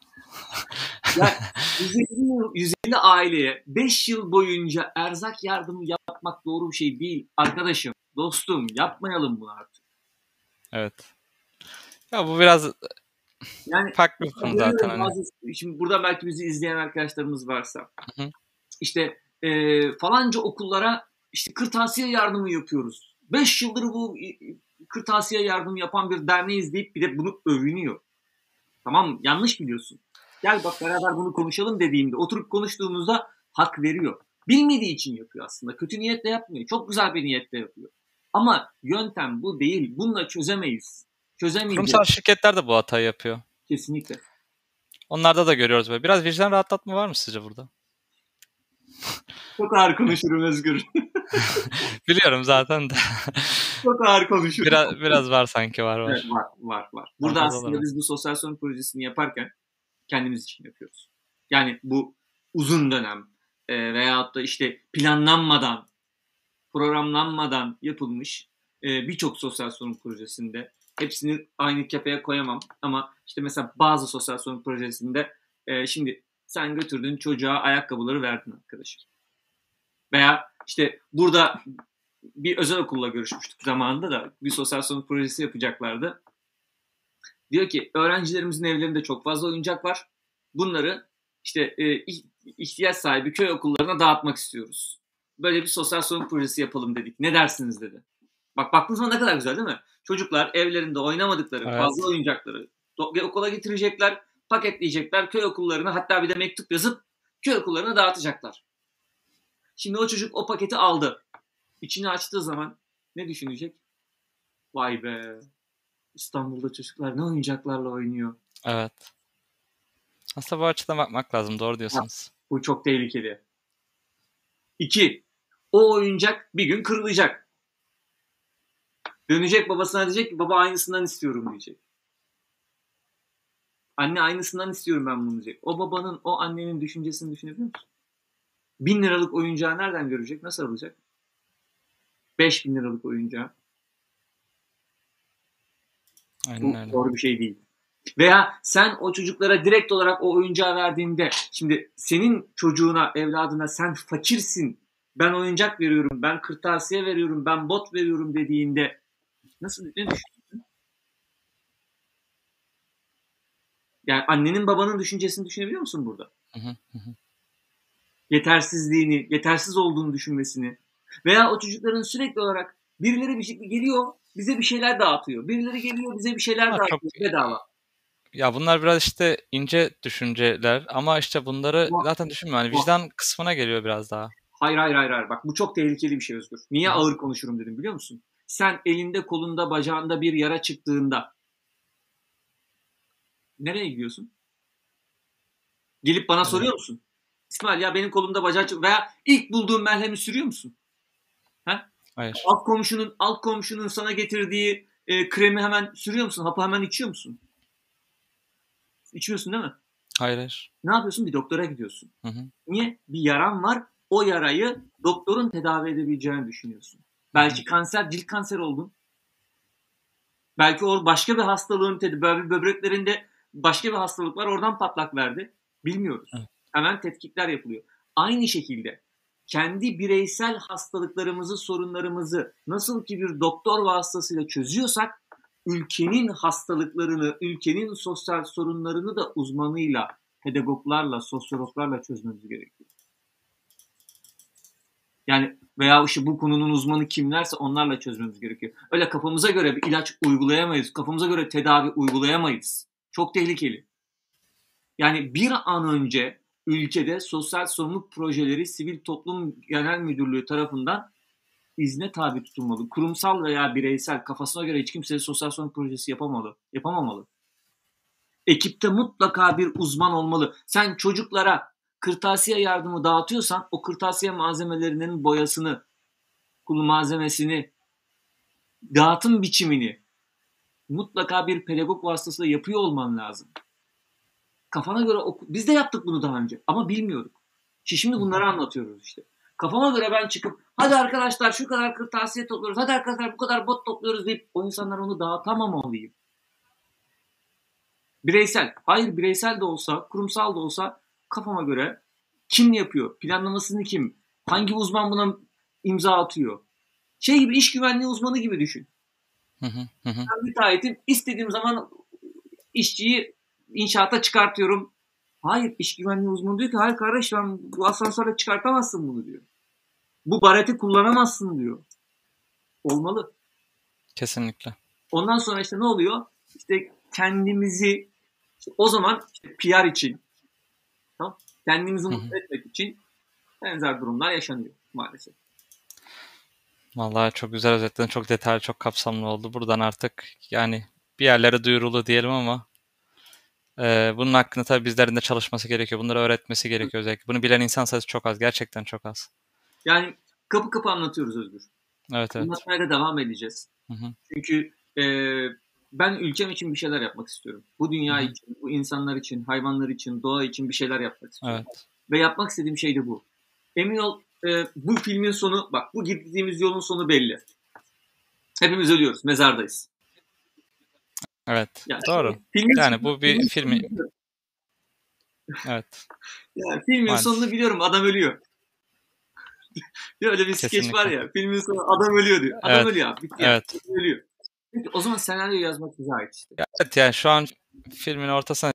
Yani 150, 150 aileye 5 yıl boyunca erzak yardımı yapmak doğru bir şey değil. Arkadaşım, dostum yapmayalım bunu artık. Evet. Ya bu biraz Yani farklı bir konu zaten. Hani. bazı, şimdi burada belki bizi izleyen arkadaşlarımız varsa Hı hı. işte e, falanca okullara işte kırtasiye yardımı yapıyoruz. 5 yıldır bu e, kırtasiye yardımı yapan bir derneğiz deyip bir de bunu övünüyor. Tamam yanlış biliyorsun. Gel bak beraber bunu konuşalım dediğimde oturup konuştuğumuzda hak veriyor. Bilmediği için yapıyor aslında. Kötü niyetle yapmıyor. Çok güzel bir niyetle yapıyor. Ama yöntem bu değil. Bununla çözemeyiz. Çözemeyeceğiz. Kurumsal şirketler de bu hatayı yapıyor. Kesinlikle. Onlarda da görüyoruz böyle. Biraz vicdan rahatlatma var mı sizce burada? Çok ağır konuşurum Özgür. Biliyorum zaten de. Çok ağır konuşurum. biraz biraz var sanki var var. Evet, var var var. Burada Anladım, aslında biz bu sosyal sorumluluk projesini yaparken kendimiz için yapıyoruz. Yani bu uzun dönem e, veyahut da işte planlanmadan, programlanmadan yapılmış e, birçok sosyal sorumluluk projesinde hepsini aynı kefeye koyamam ama işte mesela bazı sosyal sorumluluk projesinde e, şimdi sen götürdün çocuğa ayakkabıları verdin arkadaşım. Veya işte burada bir özel okulla görüşmüştük zamanında da bir sosyal sorumluluk projesi yapacaklardı. Diyor ki öğrencilerimizin evlerinde çok fazla oyuncak var. Bunları işte e, ihtiyaç sahibi köy okullarına dağıtmak istiyoruz. Böyle bir sosyal sorumluluk projesi yapalım dedik. Ne dersiniz dedi. Bak baktığınız zaman ne kadar güzel değil mi? Çocuklar evlerinde oynamadıkları Evet. fazla oyuncakları okula getirecekler, paketleyecekler köy okullarına hatta bir de mektup yazıp köy okullarına dağıtacaklar. Şimdi o çocuk o paketi aldı. İçini açtığı zaman ne düşünecek? Vay be. İstanbul'da çocuklar ne oyuncaklarla oynuyor. Evet. Aslında bu açıdan bakmak lazım. Doğru diyorsunuz. Bu çok tehlikeli. İki, o oyuncak bir gün kırılacak. Dönecek babasına diyecek ki baba aynısından istiyorum diyecek. Anne aynısından istiyorum ben bunu diyecek. O babanın, o annenin düşüncesini düşünebiliyor musun? Bin liralık oyuncağı nereden görecek? Nasıl alacak? Beş bin liralık oyuncağı. Bu Aynen öyle. doğru bir şey değil. Veya sen o çocuklara direkt olarak o oyuncağı verdiğinde şimdi senin çocuğuna, evladına sen fakirsin. Ben oyuncak veriyorum, ben kırtasiye veriyorum, ben bot veriyorum dediğinde nasıl ne düşünüyorsun? Yani annenin babanın düşüncesini düşünebiliyor musun burada? Yetersizliğini, yetersiz olduğunu düşünmesini veya o çocukların sürekli olarak birileri bir şey geliyor bize bir şeyler dağıtıyor. Birileri geliyor bize bir şeyler Ha, dağıtıyor çok bedava. ya bunlar biraz işte ince düşünceler ama işte bunları Bu, zaten düşünme yani vicdan kısmına geliyor biraz daha. Hayır hayır hayır hayır. Bak bu çok tehlikeli bir şey Özgür. Niye ağır konuşurum dedim biliyor musun? Sen elinde kolunda bacağında bir yara çıktığında nereye gidiyorsun? Gelip bana Evet. soruyor musun? İsmail ya benim kolumda bacağı çıktı veya ilk bulduğun merhemi sürüyor musun? Ha? Hayır. Alt komşunun alt komşunun sana getirdiği e, kremi hemen sürüyor musun? Hapı hemen içiyor musun? İçmiyorsun değil mi? Hayır hayır. Ne yapıyorsun? Bir doktora gidiyorsun. Hı hı. Niye? Bir yaran var. O yarayı doktorun tedavi edebileceğini düşünüyorsun. Belki kanser, cilt kanseri oldun. Belki o başka bir hastalığın tedavi, bö- böbreklerinde başka bir hastalık var. Oradan patlak verdi. Bilmiyoruz. Evet. Hemen tetkikler yapılıyor. Aynı şekilde kendi bireysel hastalıklarımızı, sorunlarımızı nasıl ki bir doktor vasıtasıyla çözüyorsak ülkenin hastalıklarını, ülkenin sosyal sorunlarını da uzmanıyla, pedagoglarla, sosyologlarla çözmemiz gerekiyor. Yani veya işte bu konunun uzmanı kimlerse onlarla çözmemiz gerekiyor. Öyle kafamıza göre bir ilaç uygulayamayız. Kafamıza göre tedavi uygulayamayız. Çok tehlikeli. Yani bir an önce ülkede sosyal sorumluluk projeleri Sivil Toplum Genel Müdürlüğü tarafından izne tabi tutulmalı. Kurumsal veya bireysel kafasına göre hiç kimse sosyal sorumluluk projesi yapamalı. Yapamamalı. Ekipte mutlaka bir uzman olmalı. Sen çocuklara kırtasiye yardımı dağıtıyorsan o kırtasiye malzemelerinin boyasını, kulu malzemesini, dağıtım biçimini mutlaka bir pedagog vasıtasıyla yapıyor olman lazım. Kafana göre oku- biz de yaptık bunu daha önce ama bilmiyorduk. Şimdi bunları anlatıyoruz işte. Kafama göre ben çıkıp hadi arkadaşlar şu kadar kırtasiye topluyoruz, hadi arkadaşlar bu kadar bot topluyoruz deyip o insanlar onu dağıtamamalıyım. Bireysel. Hayır bireysel de olsa, kurumsal da olsa kafama göre kim yapıyor? Planlamasını kim? Hangi uzman buna imza atıyor? Şey gibi iş güvenliği uzmanı gibi düşün. Hı hı, hı hı. Ben müteahhitim. istediğim zaman işçiyi inşaata çıkartıyorum. Hayır iş güvenliği uzmanı diyor ki hayır kardeş ben bu asansörle çıkartamazsın bunu diyor. Bu bareti kullanamazsın diyor. Olmalı. Kesinlikle. Ondan sonra işte ne oluyor? İşte kendimizi işte o zaman işte PR için tamam? kendimizi mutlu etmek için benzer durumlar yaşanıyor maalesef. Vallahi çok güzel özetledin. Çok detaylı, çok kapsamlı oldu. Buradan artık yani bir yerlere duyurulu diyelim ama e, bunun hakkında tabii bizlerin de çalışması gerekiyor. Bunları öğretmesi gerekiyor özellikle. Bunu bilen insan sayısı çok az. Gerçekten çok az. Yani kapı kapı anlatıyoruz Özgür. Evet evet. Anlatmaya da devam edeceğiz. Hı hı. Çünkü e, ben ülkem için bir şeyler yapmak istiyorum. Bu dünya hı. için, bu insanlar için, hayvanlar için, doğa için bir şeyler yapmak istiyorum. Evet. Ve yapmak istediğim şey de bu. Emin ol e, bu filmin sonu, bak bu gittiğimiz yolun sonu belli. Hepimiz ölüyoruz, mezardayız. Evet. Yani, Doğru. Filmin Yani bu bir filmin filmi- biliyorum. Evet. Yani filmin Maalesef. sonunu biliyorum, adam ölüyor. Ya öyle bir skeç Kesinlikle. var ya, filmin sonu adam ölüyor diyor. Adam Evet. ölüyor abi, bitti ya, Evet. ölüyor. Peki, o zaman senaryo yazmak bize ait işte. Evet yani şu an filmin ortasına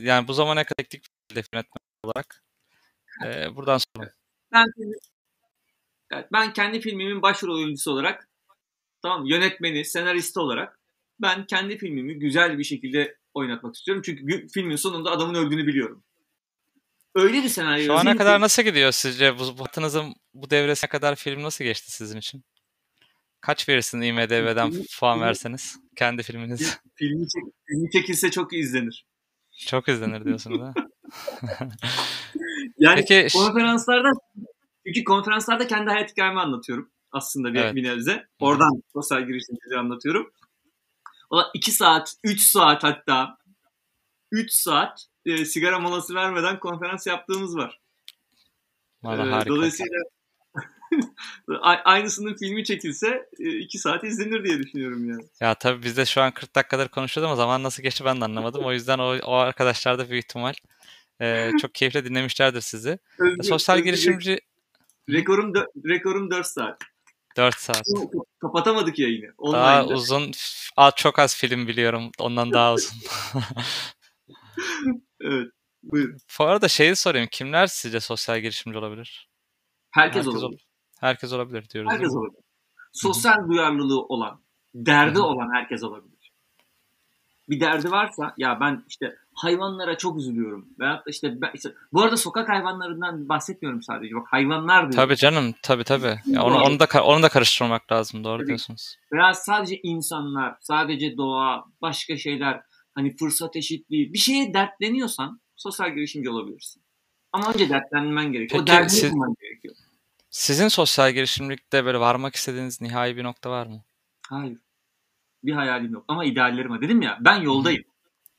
yani bu zamana kadar teknik bir yönetmen olarak e, buradan sonra Ben evet, ben kendi filmimin başrol oyuncusu olarak tamam yönetmeni, senaristi olarak ben kendi filmimi güzel bir şekilde oynatmak istiyorum. Çünkü filmin sonunda adamın öldüğünü biliyorum. Öyle bir senaryo şu ana kadar ki- nasıl gidiyor sizce? Bu, bu bu devresine kadar film nasıl geçti sizin için? Kaç verirsiniz IMDb'den Film- puan verseniz? Kendi filminiz. filmi, çek, filmi çekilse çok izlenir. Çok izlenir diyorsunuz ha? Yani Peki konferanslarda çünkü konferanslarda kendi hayat hikayemi anlatıyorum aslında bir, Evet. bir nebze. Oradan sosyal girişimciliği anlatıyorum. O 2 saat, 3 saat hatta 3 saat e, sigara molası vermeden konferans yaptığımız var. Vallahi Ee, harika. Dolayısıyla aynısının filmi çekilse 2 saat izlenir diye düşünüyorum yani. Ya tabii biz de şu an 40 dakikadır konuşuyorduk ama zaman nasıl geçti ben de anlamadım. O yüzden o, o arkadaşlar da büyük ihtimal e, çok keyifle dinlemişlerdir sizi. Özgür- Sosyal Özgür, girişimci Rekorum, rekorum 4 saat. 4 saat. Kapatamadık yayını. Daha Online'da. uzun, f- az- çok az film biliyorum. Ondan daha uzun. evet. Buyurun. Bu arada şeyi sorayım. Kimler sizce sosyal girişimci olabilir? Herkes, Herkes olabilir. olabilir. Herkes olabilir diyoruz. Herkes olabilir. Sosyal duyarlılığı olan, derdi olan herkes olabilir. Bir derdi varsa ya ben işte hayvanlara çok üzülüyorum. Veyahut da işte, ben, işte bu arada sokak hayvanlarından bahsetmiyorum sadece. Bak hayvanlar diyorum. Tabii canım. Tabii tabii. Ya onu, onu da onu da karıştırmak lazım. Doğru Tabii. diyorsunuz. Veya sadece insanlar, sadece doğa, başka şeyler, hani fırsat eşitliği, bir şeye dertleniyorsan sosyal girişimci olabilirsin. Ama önce dertlenmen gerekiyor. o Peki derdini siz- bulman gerekiyor. Sizin sosyal girişimcilikte böyle varmak istediğiniz nihai bir nokta var mı? Hayır. Bir hayalim yok ama ideallerim var. Dedim ya ben yoldayım.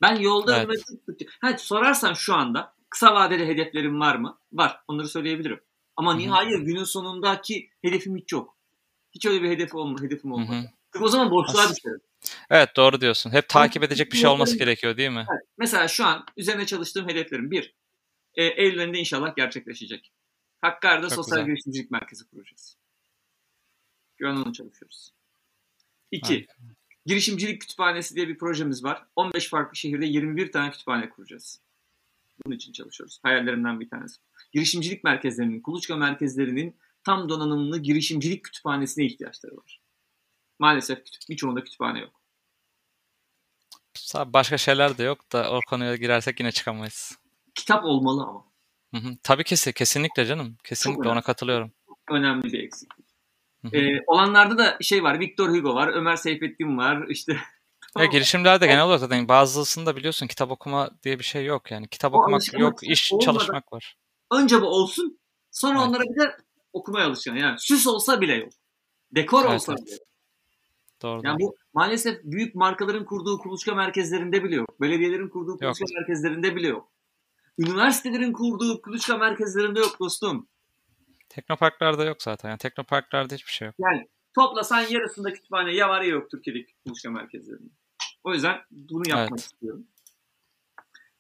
Ben yoldayım Evet. ve ha, sorarsan şu anda kısa vadeli hedeflerim var mı? Var. Onları söyleyebilirim. Ama nihai günün sonundaki hedefim hiç yok. Hiç öyle bir hedef olma, hedefim olmadı. hı. Çünkü o zaman boşluğa As- düşerim. Evet doğru diyorsun. Hep takip edecek bir şey olması gerekiyor değil mi? Evet. Mesela şu an üzerine çalıştığım hedeflerim bir. E, Eylül ayında inşallah gerçekleşecek. Hakkari'de Çok Sosyal güzel. Girişimcilik Merkezi kuracağız. Şu an onu çalışıyoruz. İki. Harika. Girişimcilik Kütüphanesi diye bir projemiz var. 15 farklı şehirde 21 tane kütüphane kuracağız. Bunun için çalışıyoruz. Hayallerimden bir tanesi. Girişimcilik merkezlerinin, kuluçka merkezlerinin tam donanımlı girişimcilik kütüphanesine ihtiyaçları var. Maalesef birçoğunda kütüphane yok. Başka şeyler de yok da o konuya girersek yine çıkamayız. Kitap olmalı ama. Hı hı. Tabii ki kesinlikle canım. Kesinlikle ona katılıyorum. Önemli bir eksiklik. Ee, olanlarda da şey var. Victor Hugo var. Ömer Seyfettin var. işte Ya girişimlerde genel olarak zaten bazısında biliyorsun kitap okuma diye bir şey yok yani. Kitap O okumak yok, iş olmadan- çalışmak var. önce bu olsun. Sonra Evet. onlara bir de okumaya alışacaksın. Yani süs olsa bile yok. Dekor Evet, olsa evet. bile yok. Doğru. Yani bu maalesef büyük markaların kurduğu kuluçka merkezlerinde bile yok. Belediyelerin kurduğu kuluçka merkezlerinde bile yok. Üniversitelerin kurduğu kuluçka merkezlerinde yok dostum. Teknoparklarda yok zaten. Yani teknoparklarda hiçbir şey yok. Yani toplasan yarısında kütüphane ya var ya yok Türkiye'deki kuluçka merkezlerinde. O yüzden bunu yapmak Evet. istiyorum.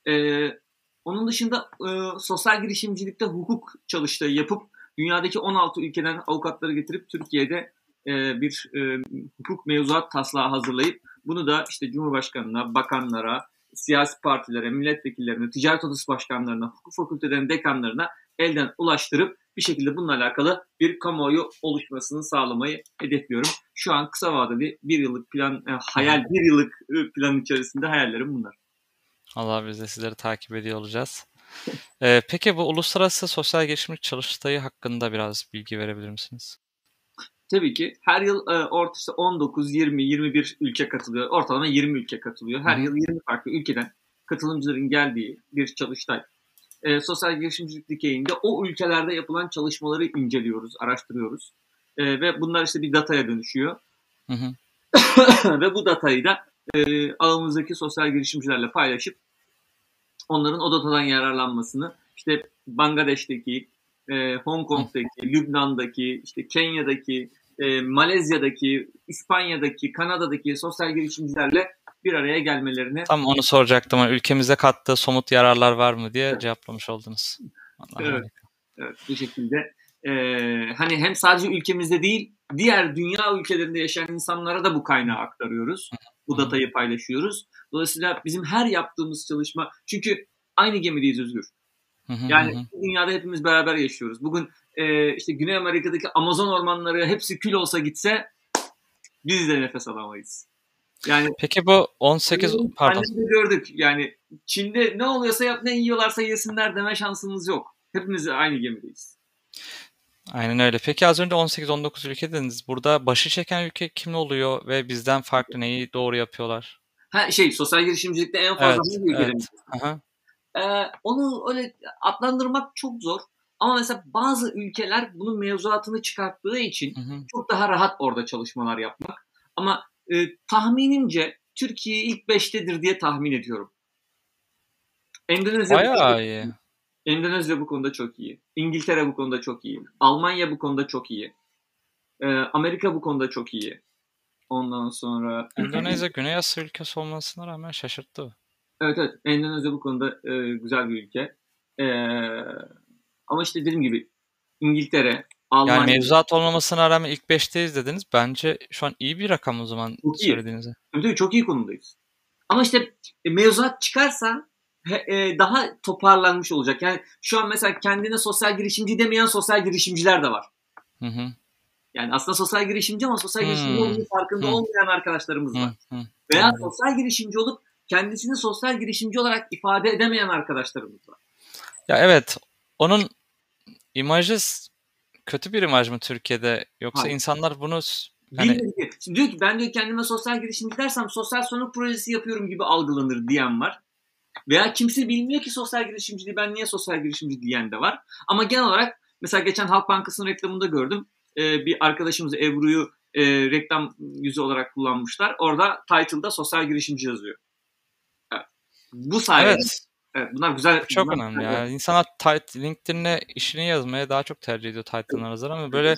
Ee, onun dışında e, sosyal girişimcilikte hukuk çalıştığı yapıp dünyadaki 16 ülkeden avukatları getirip Türkiye'de e, bir e, hukuk mevzuat taslağı hazırlayıp bunu da işte Cumhurbaşkanına, bakanlara, siyasi partilere, milletvekillerine, ticaret odası başkanlarına, hukuk fakültelerinin dekanlarına elden ulaştırıp bir şekilde bununla alakalı bir kamuoyu oluşmasını sağlamayı hedefliyorum. Şu an kısa vadeli bir yıllık plan, e, hayal bir yıllık e, plan içerisinde hayallerim bunlar. Allah biz de sizleri takip ediyor olacağız. Ee, peki bu uluslararası sosyal girişimcilik çalıştayı hakkında biraz bilgi verebilir misiniz? Tabii ki her yıl e, orta işte 19, 20, 21 ülke katılıyor. Ortalama 20 ülke katılıyor. Her hı. yıl 20 farklı ülkeden katılımcıların geldiği bir çalıştay. E, sosyal girişimcilik dikeyinde o ülkelerde yapılan çalışmaları inceliyoruz, araştırıyoruz. E, ve bunlar işte bir dataya dönüşüyor. Hı hı. ve bu datayı da e, ağımızdaki sosyal girişimcilerle paylaşıp onların o datadan yararlanmasını işte Bangladeş'teki, e, Hong Kong'daki, Lübnan'daki, işte Kenya'daki, e, Malezya'daki, İspanya'daki, Kanada'daki sosyal girişimcilerle bir araya gelmelerini Tam onu soracaktım. Hani ülkemize kattığı somut yararlar var mı diye Evet. cevaplamış oldunuz. Evet. harika. Evet, bu şekilde e, hani hem sadece ülkemizde değil diğer dünya ülkelerinde yaşayan insanlara da bu kaynağı aktarıyoruz. Bu datayı paylaşıyoruz. Dolayısıyla bizim her yaptığımız çalışma çünkü aynı gemideyiz Özgür. Yani dünyada hepimiz beraber yaşıyoruz. Bugün e, işte Güney Amerika'daki Amazon ormanları hepsi kül olsa gitse biz de nefes alamayız. Yani Peki bu 18 pardon. De gördük. Yani Çin'de ne oluyorsa yap ne yiyorlarsa yesinler deme şansımız yok. Hepimiz aynı gemideyiz. Aynen öyle. Peki az önce 18-19 ülke dediniz. Burada başı çeken ülke kim oluyor ve bizden farklı neyi doğru yapıyorlar? Ha şey sosyal girişimcilikte en fazla Evet, hangi evet. Aha. Ee, onu öyle adlandırmak çok zor. Ama mesela bazı ülkeler bunun mevzuatını çıkarttığı için Hı hı. çok daha rahat orada çalışmalar yapmak. Ama e, tahminimce Türkiye ilk beştedir diye tahmin ediyorum. Endonezya bu, Bayağı iyi. Endonezya bu konuda çok iyi. İngiltere bu konuda çok iyi. Almanya bu konuda çok iyi. Ee, Amerika bu konuda çok iyi. Ondan sonra Endonezya Güney Asya ülkesi olmasına rağmen şaşırttı. Evet evet. Endonezya bu konuda e, güzel bir ülke. E, ama işte dediğim gibi İngiltere, Almanya Yani mevzuat olmamasına rağmen ilk 5'teyiz dediniz. Bence şu an iyi bir rakam o zaman Çok iyi. söylediğinize. Tabii tabii çok iyi konumdayız. Ama işte e, mevzuat çıkarsa e, daha toparlanmış olacak. Yani şu an mesela kendine sosyal girişimci demeyen sosyal girişimciler de var. Hı hı. Yani aslında sosyal girişimci ama sosyal girişimci Hmm. olduğu farkında Hmm. olmayan arkadaşlarımız var. Hı. Veya Anladım. sosyal girişimci olup kendisini sosyal girişimci olarak ifade edemeyen arkadaşlarımız var. Ya evet, onun imajı kötü bir imaj mı Türkiye'de yoksa Hayır. insanlar bunu hani Bilmiyorum diyor ki ben diyor kendime sosyal girişimci dersem sosyal sorumluluk projesi yapıyorum gibi algılanır diyen var. Veya kimse bilmiyor ki sosyal girişimciliği ben niye sosyal girişimci diyen de var. Ama genel olarak mesela geçen Halk Bankası'nın reklamında gördüm. Ee, bir arkadaşımız Ebru'yu e, reklam yüzü olarak kullanmışlar. Orada title'da sosyal girişimci yazıyor. Evet. Bu sayede. Evet. Evet bunlar güzel. çok bunlar önemli güzel. ya. İnsanlar tit- LinkedIn'e işini yazmaya daha çok tercih ediyor title'ına nazaran ama böyle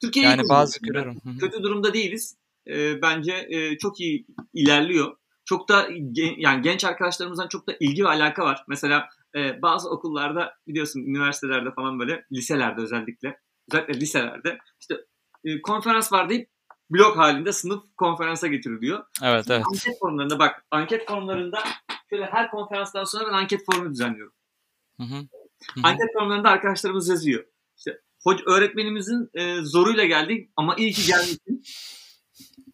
Türkiye iyi yani bazı görüyorum. Kötü durumda değiliz. Ee, bence e, çok iyi ilerliyor. Çok da gen- yani genç arkadaşlarımızdan çok da ilgi ve alaka var. Mesela e, bazı okullarda biliyorsun üniversitelerde falan böyle liselerde özellikle özellikle liselerde işte e, konferans var deyip blok halinde sınıf konferansa getiriliyor. Evet evet. Anket formlarında bak anket formlarında şöyle her konferanstan sonra ben anket formu düzenliyorum. Hı hı. Hı hı. Anket formlarında arkadaşlarımız yazıyor. İşte hoca öğretmenimizin e, zoruyla geldik ama iyi ki gelmişsin.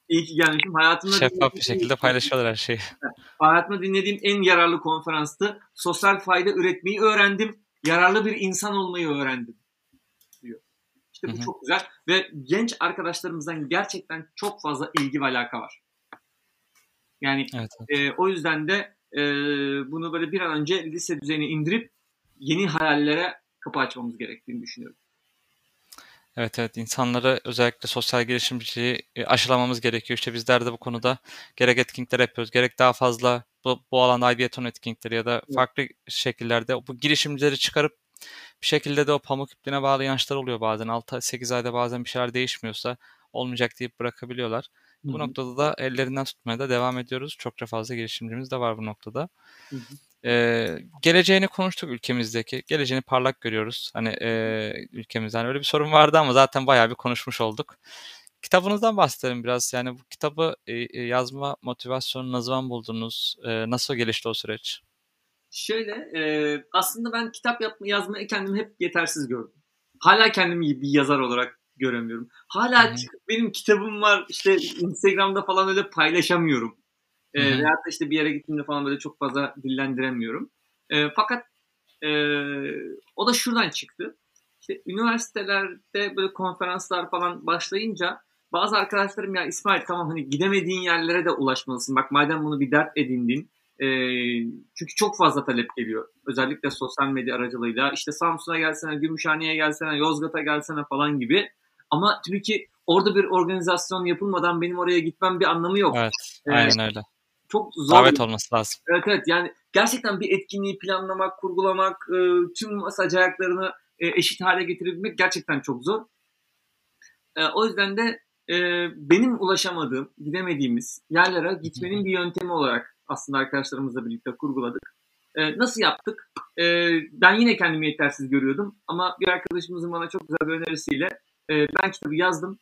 İyi ki gelmişim. Hayatımda Şeffaf bir şekilde paylaşıyorlar her şeyi. Hayatımda dinlediğim en yararlı konferanstı. Sosyal fayda üretmeyi öğrendim. Yararlı bir insan olmayı öğrendim. İşte bu Hı hı. çok güzel. Ve genç arkadaşlarımızdan gerçekten çok fazla ilgi ve alaka var. Yani Evet. evet. e, o yüzden de e, bunu böyle bir an önce lise düzeyine indirip yeni hayallere kapı açmamız gerektiğini düşünüyorum. Evet evet insanları özellikle sosyal girişimciliği e, aşılamamız gerekiyor. İşte bizler de bu konuda gerek etkinlikler yapıyoruz, gerek daha fazla bu, bu alanda IBETON etkinlikleri ya da farklı şekillerde bu girişimcileri çıkarıp bir şekilde de o pamuk ipliğine bağlı inançlar oluyor bazen. 6-8 ayda bazen bir şeyler değişmiyorsa olmayacak deyip bırakabiliyorlar. Bu Hı hı. noktada da ellerinden tutmaya da devam ediyoruz. Çokça fazla girişimcimiz de var bu noktada. Hı hı. Ee, geleceğini konuştuk ülkemizdeki. Geleceğini parlak görüyoruz. Hani e, ülkemizden öyle bir sorun vardı ama zaten bayağı bir konuşmuş olduk. Kitabınızdan bahsedelim biraz. Yani bu kitabı e, yazma motivasyonunu ne zaman buldunuz? E, nasıl gelişti o süreç? Şöyle e, aslında ben kitap yapma, yazmayı kendimi hep yetersiz gördüm. Hala kendimi bir yazar olarak göremiyorum. Hala çıkıp benim kitabım var işte Instagram'da falan öyle paylaşamıyorum. E, hı. veyahut da işte bir yere gittiğimde falan böyle çok fazla dillendiremiyorum. E, fakat e, o da şuradan çıktı. İşte üniversitelerde böyle konferanslar falan başlayınca bazı arkadaşlarım ya İsmail tamam hani gidemediğin yerlere de ulaşmalısın. Bak madem bunu bir dert edindin. E, çünkü çok fazla talep geliyor. Özellikle sosyal medya aracılığıyla. İşte Samsun'a gelsene, Gümüşhane'ye gelsene, Yozgat'a gelsene falan gibi. Ama tabii ki orada bir organizasyon yapılmadan benim oraya gitmem bir anlamı yok. Evet, Ee, aynen öyle. Çok zor. Davet olması lazım. Evet evet yani gerçekten bir etkinliği planlamak, kurgulamak, e, tüm masaj ayaklarını e, eşit hale getirebilmek gerçekten çok zor. E, o yüzden de e, benim ulaşamadığım, gidemediğimiz yerlere gitmenin bir yöntemi olarak aslında arkadaşlarımızla birlikte kurguladık. E, nasıl yaptık? E, ben yine kendimi yetersiz görüyordum ama bir arkadaşımızın bana çok güzel bir önerisiyle e, ben kitabı yazdım,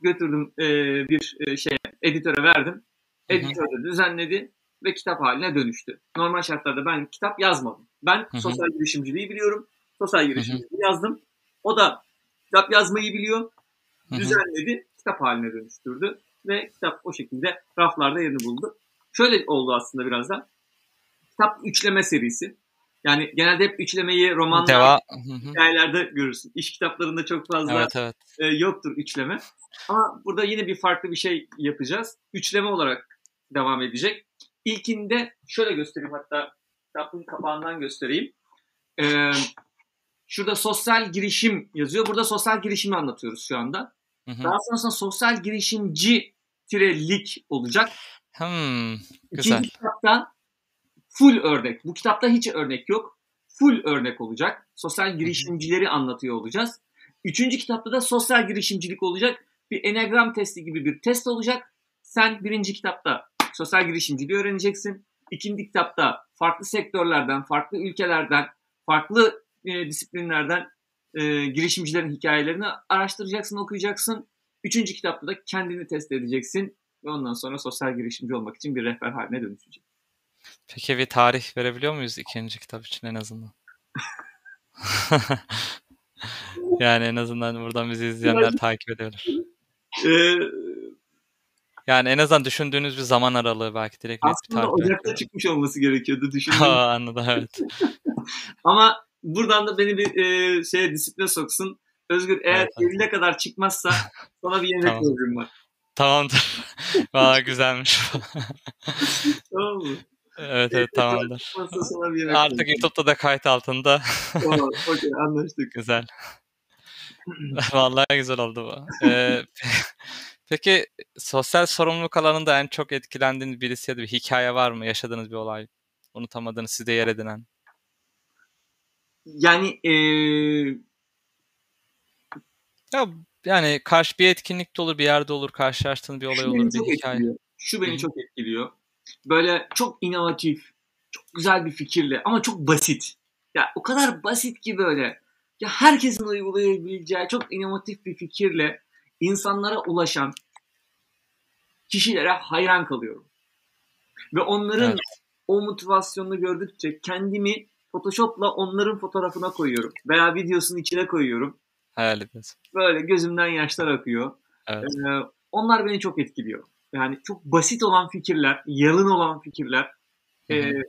götürdüm e, bir e, şeye, editöre verdim. Editör de düzenledi ve kitap haline dönüştü. Normal şartlarda ben kitap yazmadım. Ben hı. sosyal girişimciliği biliyorum. Sosyal girişimciliği yazdım. O da kitap yazmayı biliyor. Düzenledi, kitap haline dönüştürdü ve kitap o şekilde raflarda yerini buldu. Şöyle oldu aslında biraz da. Kitap üçleme serisi. Yani genelde hep üçlemeyi romanlar, Deva. Hikayelerde görürsün. İş kitaplarında çok fazla Evet evet. e, yoktur üçleme. Ama burada yine bir farklı bir şey yapacağız. Üçleme olarak devam edecek. İlkinde şöyle göstereyim hatta kitabın kapağından göstereyim. Ee, şurada sosyal girişim yazıyor. Burada sosyal girişimi anlatıyoruz şu anda. Hı hı. Daha sonrasında sosyal girişimci tirelik olacak. Hmm, güzel. İkinci kitapta full örnek. Bu kitapta hiç örnek yok. Full örnek olacak. Sosyal girişimcileri anlatıyor olacağız. Üçüncü kitapta da sosyal girişimcilik olacak. Bir enagram testi gibi bir test olacak. Sen birinci kitapta sosyal girişimciliği öğreneceksin. İkinci kitapta farklı sektörlerden, farklı ülkelerden, farklı e, disiplinlerden e, girişimcilerin hikayelerini araştıracaksın, okuyacaksın. Üçüncü kitapta da kendini test edeceksin ve ondan sonra sosyal girişimci olmak için bir rehber haline dönüşecek. Peki bir tarih verebiliyor muyuz ikinci kitap için en azından? yani en azından buradan bizi izleyenler takip ediyorlar. Ee, Yani en azından düşündüğünüz bir zaman aralığı belki direkt net bir aslında tarih. Ocak'ta belki. çıkmış olması gerekiyordu düşündüm. Aa, anladım evet. Ama buradan da beni bir e, şeye disipline soksun. Özgür eğer Evet, evet. Eylül'e kadar çıkmazsa sana bir yemek Tamam. var. Tamamdır. Valla güzelmiş. Tamam mı? evet evet tamamdır. Artık. YouTube'da da kayıt altında. Tamam, okey anlaştık. Güzel. Vallahi güzel oldu bu. Ee, peki sosyal sorumluluk alanında en çok etkilendiğiniz birisi ya da bir hikaye var mı? Yaşadığınız bir olay. Unutamadığınız, sizde yer edinen. Yani e, Ya yani karşı bir etkinlikte olur, bir yerde olur, karşılaştığınız bir olay şu olur, bir hikaye. etkiliyor. Şu beni çok etkiliyor. Böyle çok inovatif, çok güzel bir fikirle ama çok basit. Ya o kadar basit ki böyle. Ya herkesin uygulayabileceği çok inovatif bir fikirle insanlara ulaşan kişilere hayran kalıyorum. Ve onların Evet. o motivasyonunu gördükçe kendimi Photoshop'la onların fotoğrafına koyuyorum. Veya videosunun içine koyuyorum. Hayal ediyorsun. Böyle gözümden yaşlar akıyor. Evet. Ee, onlar beni çok etkiliyor. Yani çok basit olan fikirler, yalın olan fikirler Hı hı. e,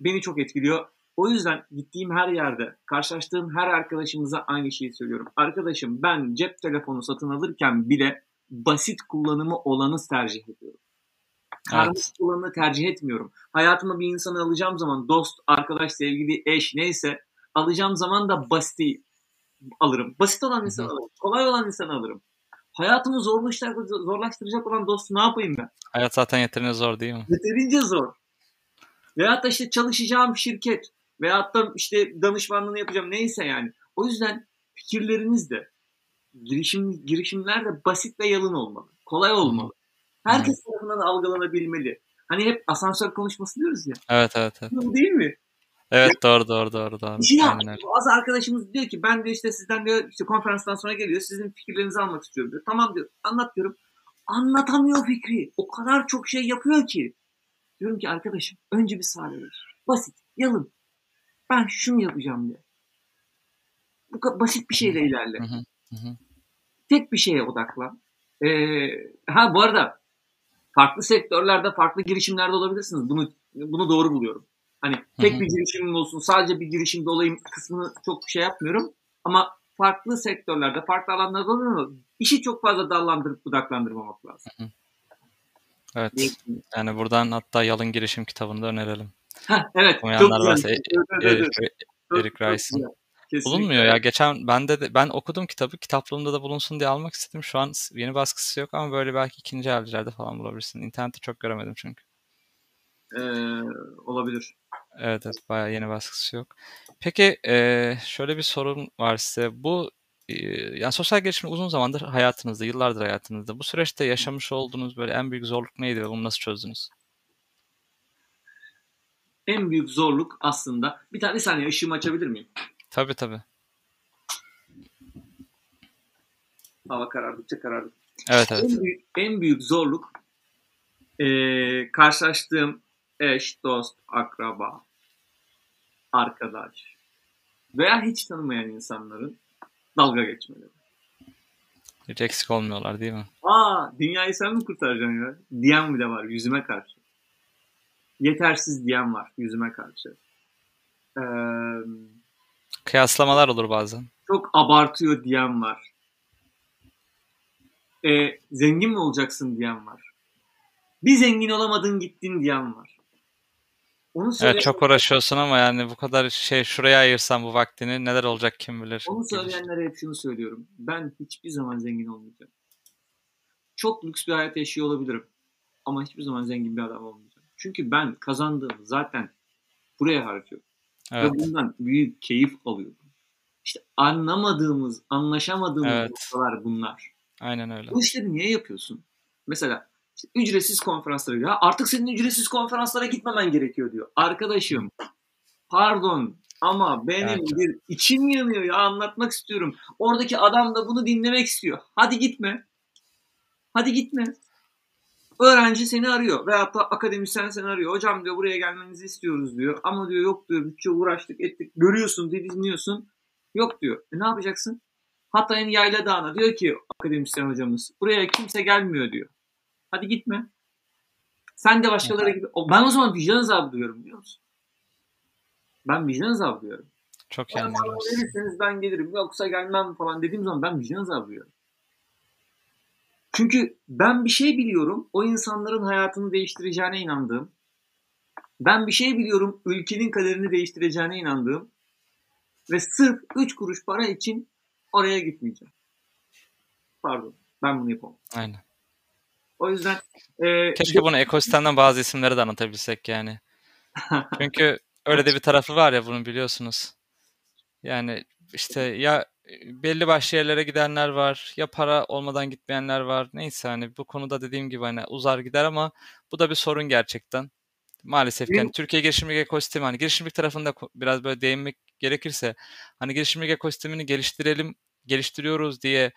beni çok etkiliyor. O yüzden gittiğim her yerde, karşılaştığım her arkadaşımıza aynı şeyi söylüyorum. Arkadaşım ben cep telefonu satın alırken bile basit kullanımı olanı tercih ediyorum. Karmaşık Evet. olanı tercih etmiyorum. Hayatıma bir insanı alacağım zaman dost, arkadaş, sevgili, eş neyse alacağım zaman da basiti alırım. Basit olan insanı alırım. Kolay olan insanı alırım. Hayatımı zorlaştıracak, zorlaştıracak olan dostu ne yapayım ben? Hayat zaten yeterince zor değil mi? Yeterince zor. Veyahut da işte çalışacağım şirket veyahut da işte danışmanlığını yapacağım neyse yani. O yüzden fikirleriniz de girişim, girişimler de basit ve yalın olmalı. Kolay olmalı. Herkes tarafından algılanabilmeli. Hani hep asansör konuşması diyoruz ya. Evet evet evet. Bu değil mi? Evet doğru doğru doğru doğru. Bir şey. Bazı arkadaşımız diyor ki ben de işte sizden diyor işte konferanstan sonra geliyor sizin fikirlerinizi almak istiyorum diyor. Tamam diyor anlat diyorum. Anlatamıyor fikri. O kadar çok şey yapıyor ki. Diyorum ki arkadaşım önce bir saniye. Basit, yalın. Ben şunu yapacağım diye. Bu basit bir şeyle ilerle. Hı hı. Hı hı. Tek bir şeye odaklan. Ee, ha bu arada farklı sektörlerde, farklı girişimlerde olabilirsiniz. Bunu bunu doğru buluyorum. Hani tek bir girişimim olsun, sadece bir girişimde olayım kısmını çok şey yapmıyorum. Ama farklı sektörlerde, farklı alanlarda olur ama işi çok fazla dallandırıp budaklandırmamak lazım. Evet. Yani buradan hatta Yalın Girişim kitabını da önerelim. Ha, evet. Okumayanlar varsa. Eric, Eric Rice'ın. Bulunmuyor ya. Geçen ben de ben okudum kitabı. Kitaplığımda da bulunsun diye almak istedim. Şu an yeni baskısı yok ama böyle belki ikinci evcilerde falan bulabilirsin. İnternette çok göremedim çünkü. Ee, olabilir. Evet evet bayağı yeni baskısı yok. Peki eee, şöyle bir sorum var size. Bu yani sosyal gelişim uzun zamandır hayatınızda, yıllardır hayatınızda. Bu süreçte yaşamış olduğunuz böyle en büyük zorluk neydi ve bunu nasıl çözdünüz? En büyük zorluk aslında bir tane bir saniye ışığımı açabilir miyim? Tabii tabii. Hava karardıkça karardı. Evet evet. En büyük, en büyük zorluk eee, karşılaştığım eş, dost, akraba, arkadaş veya hiç tanımayan insanların dalga geçmeleri. Hiç eksik olmuyorlar değil mi? Aa dünyayı sen mi kurtaracaksın ya? Diyen bile var yüzüme karşı. Yetersiz diyen var yüzüme karşı. Eee, Kıyaslamalar olur bazen. çok abartıyor diyen var. E, zengin mi olacaksın diyen var. Bir zengin olamadın gittin diyen var. Onu söyle, Evet çok uğraşıyorsun ama yani bu kadar şey şuraya ayırsan bu vaktini neler olacak kim bilir. onu söyleyenlere hep şunu söylüyorum. Ben hiçbir zaman zengin olmayacağım. Çok lüks bir hayat yaşıyor olabilirim. Ama hiçbir zaman zengin bir adam olmayacağım. Çünkü ben kazandığımı zaten buraya harcıyorum. Evet. Ve bundan büyük keyif alıyorum. İşte anlamadığımız, anlaşamadığımız Evet. noktalar bunlar. Aynen öyle. Bu işleri niye yapıyorsun? Mesela ücretsiz konferanslara ya artık senin ücretsiz konferanslara gitmemen gerekiyor diyor. Arkadaşım pardon ama benim Evet. bir içim yanıyor ya anlatmak istiyorum. Oradaki adam da bunu dinlemek istiyor. Hadi gitme. Hadi gitme. Öğrenci seni arıyor da akademisyen seni arıyor. Hocam diyor buraya gelmenizi istiyoruz diyor. Ama diyor yok diyor bütçe uğraştık ettik. Görüyorsun dinliyorsun. Yok diyor. E ne yapacaksın? Hatay'ın Yayla Dağı'na diyor ki akademisyen hocamız buraya kimse gelmiyor diyor. Hadi gitme. Sen de başkaları gibi. Ben o zaman vicdan azabı duyuyorum biliyor musun? Ben vicdan azabı duyuyorum. Çok. Verirseniz ben gelirim yoksa gelmem falan dediğim zaman ben vicdan azabı duyuyorum. Çünkü ben bir şey biliyorum. O insanların hayatını değiştireceğine inandığım. Ben bir şey biliyorum. Ülkenin kaderini değiştireceğine inandığım. Ve sırf 3 kuruş para için oraya gitmeyeceğim. Pardon. Ben bunu yapamam. Aynen. O yüzden e, keşke bunu ekosistemden bazı isimleri de anlatabilsek yani. Çünkü öyle de bir tarafı var ya bunu biliyorsunuz. Yani işte ya belli başlı yerlere gidenler var. Ya para olmadan gitmeyenler var. Neyse hani bu konuda dediğim gibi hani uzar gider ama bu da bir sorun gerçekten. Maalesef yani Türkiye girişimcilik ekosistemi hani girişimcilik tarafında biraz böyle değinmek gerekirse hani girişimcilik ekosistemini geliştirelim, geliştiriyoruz diye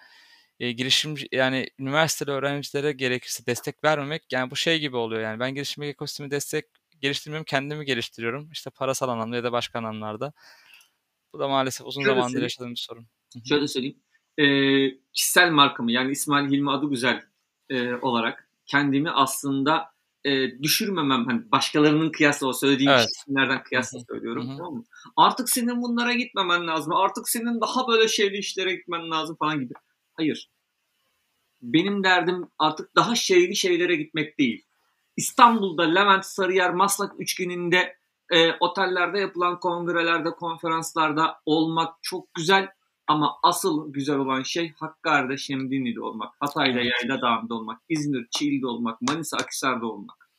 e, girişimci yani üniversiteli öğrencilere gerekirse destek vermemek yani bu şey gibi oluyor yani ben girişimcilik ekosistemi destek geliştirmiyorum kendimi geliştiriyorum işte parasal anlamda ya da başka anlamlarda. Bu da maalesef uzun Şöyle zamandır yaşadığım bir sorun. Şöyle söyleyeyim. E, kişisel markamı yani İsmail Hilmi adı güzel e, olarak kendimi aslında e, düşürmemem hani başkalarının kıyasla o söylediğim evet. isimlerden kıyasla Hı-hı. söylüyorum Hı-hı. tamam mı? Artık senin bunlara gitmemen lazım. Artık senin daha böyle şeyli işlere gitmen lazım falan gibi. Hayır. Benim derdim artık daha şeyli şeylere gitmek değil. İstanbul'da Levent Sarıyer Maslak üçgeninde e, otellerde yapılan kongrelerde, konferanslarda olmak çok güzel ama asıl güzel olan şey Hakkari'de, Şemdinli'de olmak, Hatay'da, evet. Yayla Dağı'nda olmak, İzmir, Çiğli'de olmak, Manisa, Akhisar'da olmak.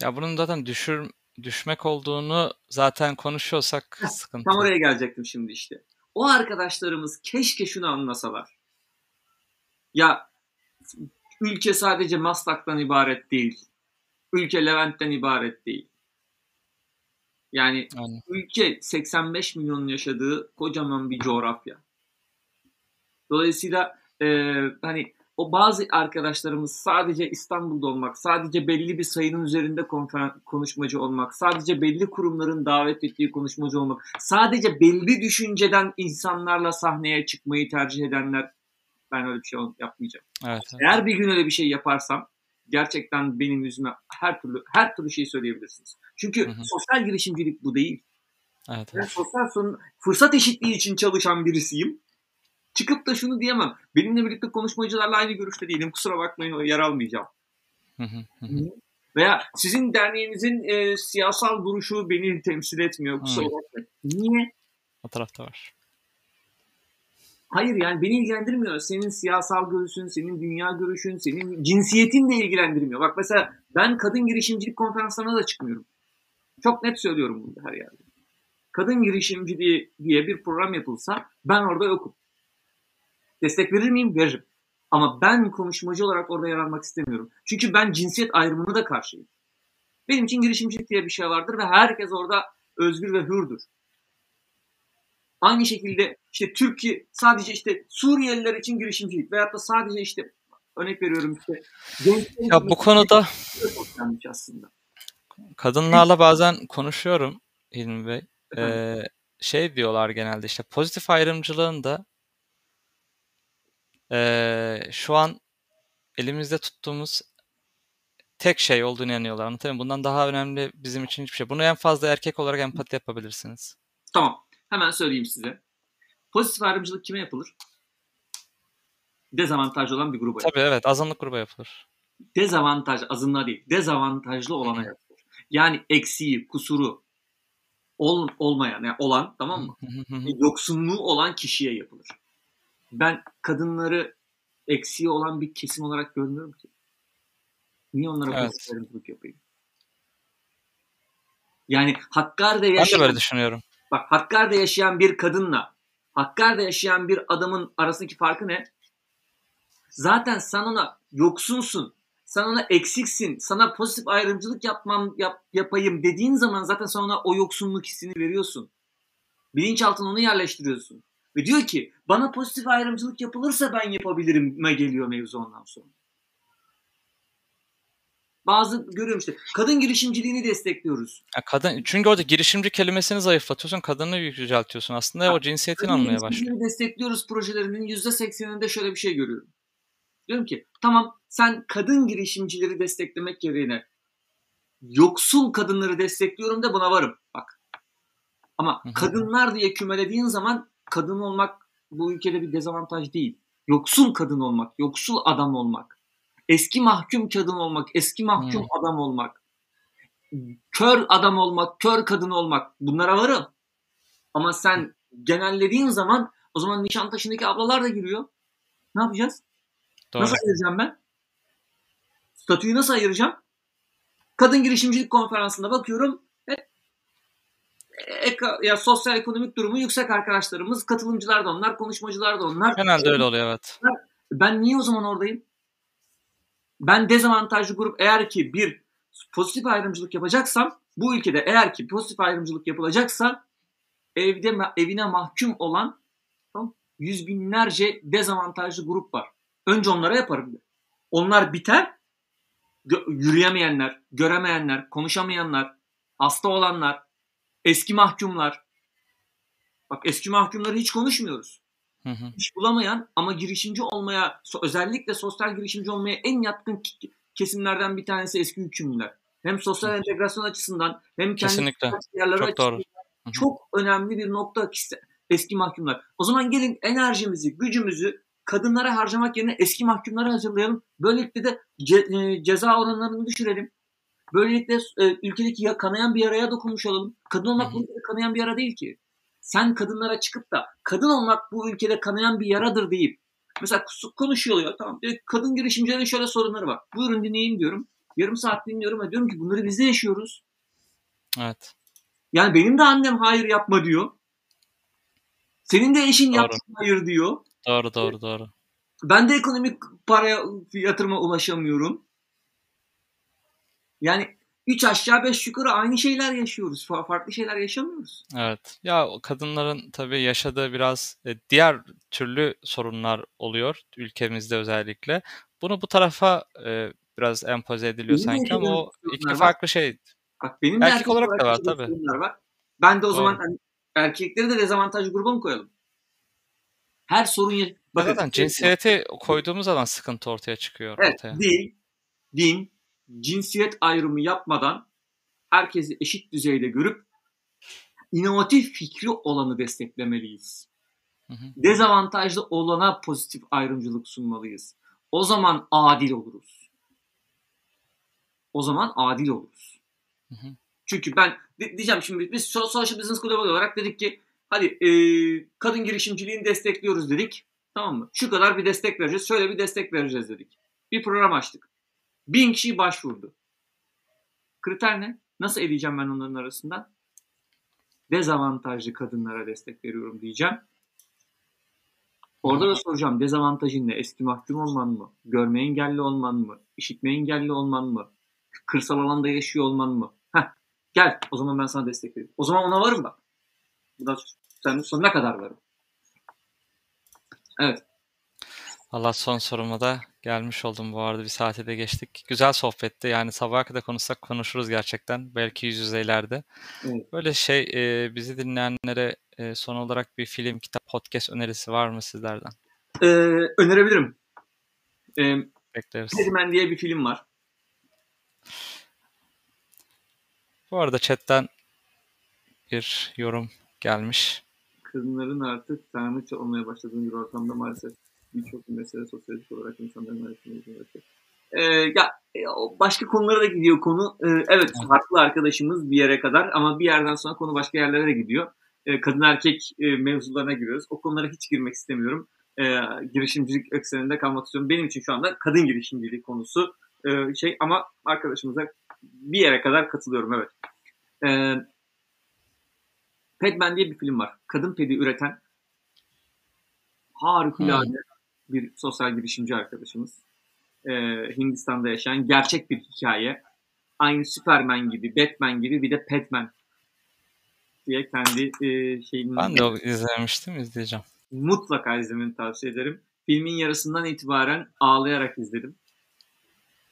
Ya bunun zaten düşür, düşmek olduğunu zaten konuşuyorsak sıkıntı. Tam oraya gelecektim şimdi işte. O arkadaşlarımız keşke şunu anlasalar. Ya ülke sadece Maslak'tan ibaret değil. Ülke Levent'ten ibaret değil. Yani Aynen. ülke 85 milyonun yaşadığı kocaman bir coğrafya. Dolayısıyla e, hani o bazı arkadaşlarımız sadece İstanbul'da olmak, sadece belli bir sayının üzerinde konuşmacı olmak, sadece belli kurumların davet ettiği konuşmacı olmak, sadece belli düşünceden insanlarla sahneye çıkmayı tercih edenler ben öyle bir şey yapmayacağım. Evet, evet. Eğer bir gün öyle bir şey yaparsam gerçekten benim yüzüme her türlü her türlü şey söyleyebilirsiniz. Çünkü hı hı. sosyal girişimcilik bu değil. Evet, evet. Ben sosyal sorun fırsat eşitliği için çalışan birisiyim. Çıkıp da şunu diyemem. Benimle birlikte konuşmacılarla aynı görüşte değilim. Kusura bakmayın yer almayacağım. Hı hı hı. Veya sizin derneğinizin e, siyasal duruşu beni temsil etmiyor. Kusura bakmayın. Niye? O tarafta var. Hayır yani beni ilgilendirmiyor. Senin siyasal görüşün, senin dünya görüşün, senin cinsiyetin de ilgilendirmiyor. Bak mesela ben kadın girişimcilik konferanslarına da çıkmıyorum. Çok net söylüyorum bunu her yerde. Kadın girişimciliği diye bir program yapılsa ben orada yokum. Destek verir miyim? Veririm. Ama ben konuşmacı olarak orada yer almak istemiyorum. Çünkü ben cinsiyet ayrımına da karşıyım. Benim için girişimcilik diye bir şey vardır ve herkes orada özgür ve hürdür. Aynı şekilde işte Türkiye sadece işte Suriyeliler için girişimcilik veyahut da sadece işte örnek veriyorum işte ya bu konuda aslında. kadınlarla bazen konuşuyorum İlmi Bey. Ee, şey diyorlar genelde işte pozitif ayrımcılığın da ee, şu an elimizde tuttuğumuz tek şey olduğunu inanıyorlar. Anlatayım? Bundan daha önemli bizim için hiçbir şey. Bunu en fazla erkek olarak empati yapabilirsiniz. Tamam. Hemen söyleyeyim size. Pozitif ayrımcılık kime yapılır? Dezavantajlı olan bir gruba Tabii yapılır. evet azınlık gruba yapılır. Dezavantaj, azınlığa değil, dezavantajlı olana yapılır. Yani eksiği, kusuru ol, olmayan, yani olan tamam mı? Yoksunluğu olan kişiye yapılır. Ben kadınları eksiği olan bir kesim olarak görmüyorum ki. Niye onlara evet. pozitif ayrımcılık yapayım? Yani Hakkari'de yaşayan... Ben de böyle düşünüyorum. Bak Hakkari'de yaşayan bir kadınla Hakkari'de yaşayan bir adamın arasındaki farkı ne? Zaten sen ona yoksunsun. Sen ona eksiksin. Sana pozitif ayrımcılık yapmam yap, yapayım dediğin zaman zaten sen ona o yoksunluk hissini veriyorsun. Bilinçaltına onu yerleştiriyorsun. Ve diyor ki bana pozitif ayrımcılık yapılırsa ben yapabilirim me geliyor mevzu ondan sonra. Bazı görüyorum işte kadın girişimciliğini destekliyoruz. Ya kadın çünkü orada girişimci kelimesini zayıflatıyorsun, kadını yüceltiyorsun. Aslında Ha, o cinsiyetin Kadın almaya başlıyor. destekliyoruz projelerinin %80'inde şöyle bir şey görüyorum. Diyorum ki tamam sen kadın girişimcileri desteklemek yerine yoksul kadınları destekliyorum da buna varım. Bak. Ama Hı hı. kadınlar diye kümelediğin zaman kadın olmak bu ülkede bir dezavantaj değil. Yoksul kadın olmak, yoksul adam olmak, eski mahkum kadın olmak, eski mahkum Hı. adam olmak, kör adam olmak, kör kadın olmak bunlara varım. Ama sen genellediğin zaman o zaman Nişantaşı'ndaki ablalar da giriyor. Ne yapacağız? Doğru. Nasıl ayıracağım ben? Statüyü nasıl ayıracağım? Kadın girişimcilik konferansında bakıyorum. Hep eka- ya sosyal ekonomik durumu yüksek arkadaşlarımız, katılımcılar da onlar, konuşmacılar da onlar. Genelde öyle oluyor evet. Ben niye o zaman oradayım? Ben dezavantajlı grup eğer ki bir pozitif ayrımcılık yapacaksam bu ülkede eğer ki pozitif ayrımcılık yapılacaksa evde evine mahkum olan tamam, yüz binlerce dezavantajlı grup var. Önce onlara yaparım. Onlar biter. Yürüyemeyenler, göremeyenler, konuşamayanlar, hasta olanlar, eski mahkumlar. Bak eski mahkumları hiç konuşmuyoruz Hı hı. iş bulamayan ama girişimci olmaya özellikle sosyal girişimci olmaya en yatkın kesimlerden bir tanesi eski hükümlüler. Hem sosyal entegrasyon açısından hem kendi Kesinlikle. yerleri Çok doğru. açısından hı. çok önemli bir nokta eski mahkumlar. O zaman gelin enerjimizi, gücümüzü kadınlara harcamak yerine eski mahkumlara hazırlayalım. Böylelikle de ce- e, ceza oranlarını düşürelim. Böylelikle e, ülkedeki ya, kanayan bir yaraya dokunmuş olalım. Kadın olmak Hı hı. kanayan bir yara değil ki. Sen kadınlara çıkıp da kadın olmak bu ülkede kanayan bir yaradır deyip mesela kus- konuşuyor ya tamam diyor, kadın girişimcilerin şöyle sorunları var. Buyurun dinleyin diyorum. Yarım saat dinliyorum ve diyorum ki bunları biz de yaşıyoruz. Evet. Yani benim de annem hayır yapma diyor. Senin de eşin Doğru. yapsın hayır diyor. Doğru doğru doğru. Ben de ekonomik paraya yatırıma ulaşamıyorum. Yani üç aşağı beş yukarı aynı şeyler yaşıyoruz. Fa- Farklı şeyler yaşamıyoruz. Evet. Ya kadınların tabii yaşadığı biraz e, diğer türlü sorunlar oluyor ülkemizde özellikle. Bunu bu tarafa e, biraz empoze ediliyor Benim sanki ama o iki var. farklı şey. Bak benim Erkek erkek olarak da var, tabii. var. Ben de o Doğru. zaman hani erkekleri de dezavantajlı gruba mı koyalım? Her sorun... Bakın, Zaten cinsiyeti koyduğumuz zaman sıkıntı ortaya çıkıyor Evet, ortaya. dil, din, cinsiyet ayrımı yapmadan herkesi eşit düzeyde görüp inovatif fikri olanı desteklemeliyiz. Hı hı. Dezavantajlı olana pozitif ayrımcılık sunmalıyız. O zaman adil oluruz. O zaman adil oluruz. Hı hı. Çünkü ben di- diyeceğim şimdi biz So- Social Business Global olarak dedik ki hadi e, kadın girişimciliğini destekliyoruz dedik. Tamam mı? Şu kadar bir destek vereceğiz. Şöyle bir destek vereceğiz dedik. Bir program açtık. Bin kişi başvurdu. Kriter ne? Nasıl edeceğim ben onların arasından? Dezavantajlı kadınlara destek veriyorum diyeceğim. Orada da soracağım dezavantajın ne? Eski mahkum olman mı? Görme engelli olman mı? İşitme engelli olman mı? Kırsal alanda yaşıyor olman mı? Heh, gel o zaman ben sana destek vereyim. O zaman ona varım bak. Bu da sen sonuna kadar varım. Evet. Allah son soruma da gelmiş oldum bu arada bir saate de geçtik. Güzel sohbetti yani sabaha kadar konuşsak konuşuruz gerçekten belki yüz yüzeylerde. Evet. Böyle şey e, bizi dinleyenlere e, son olarak bir film, kitap, podcast önerisi var mı sizlerden? Ee, önerebilirim. Ee, Bekleriz. Pedman diye bir film var. Bu arada chatten bir yorum gelmiş. Kadınların artık tanrıça olmaya başladığı bir ortamda maalesef birçok mesele sosyolojik olarak insanların arasında ulaşıyor. Ee, ya e, başka konulara da gidiyor konu. Ee, evet haklı arkadaşımız bir yere kadar ama bir yerden sonra konu başka yerlere de gidiyor. Ee, kadın erkek e, mevzularına giriyoruz. O konulara hiç girmek istemiyorum. Ee, girişimcilik ekseninde kalmak istiyorum. Benim için şu anda kadın girişimciliği konusu e, şey ama arkadaşımıza bir yere kadar katılıyorum evet. Ee, Padman diye bir film var. Kadın pedi üreten harikulade bir sosyal girişimci arkadaşımız. Ee, Hindistan'da yaşayan gerçek bir hikaye. Aynı Superman gibi, Batman gibi bir de Padman diye kendi e, şeyini Ben de o izlemiştim, izleyeceğim. mutlaka izlemeni tavsiye ederim. Filmin yarısından itibaren ağlayarak izledim.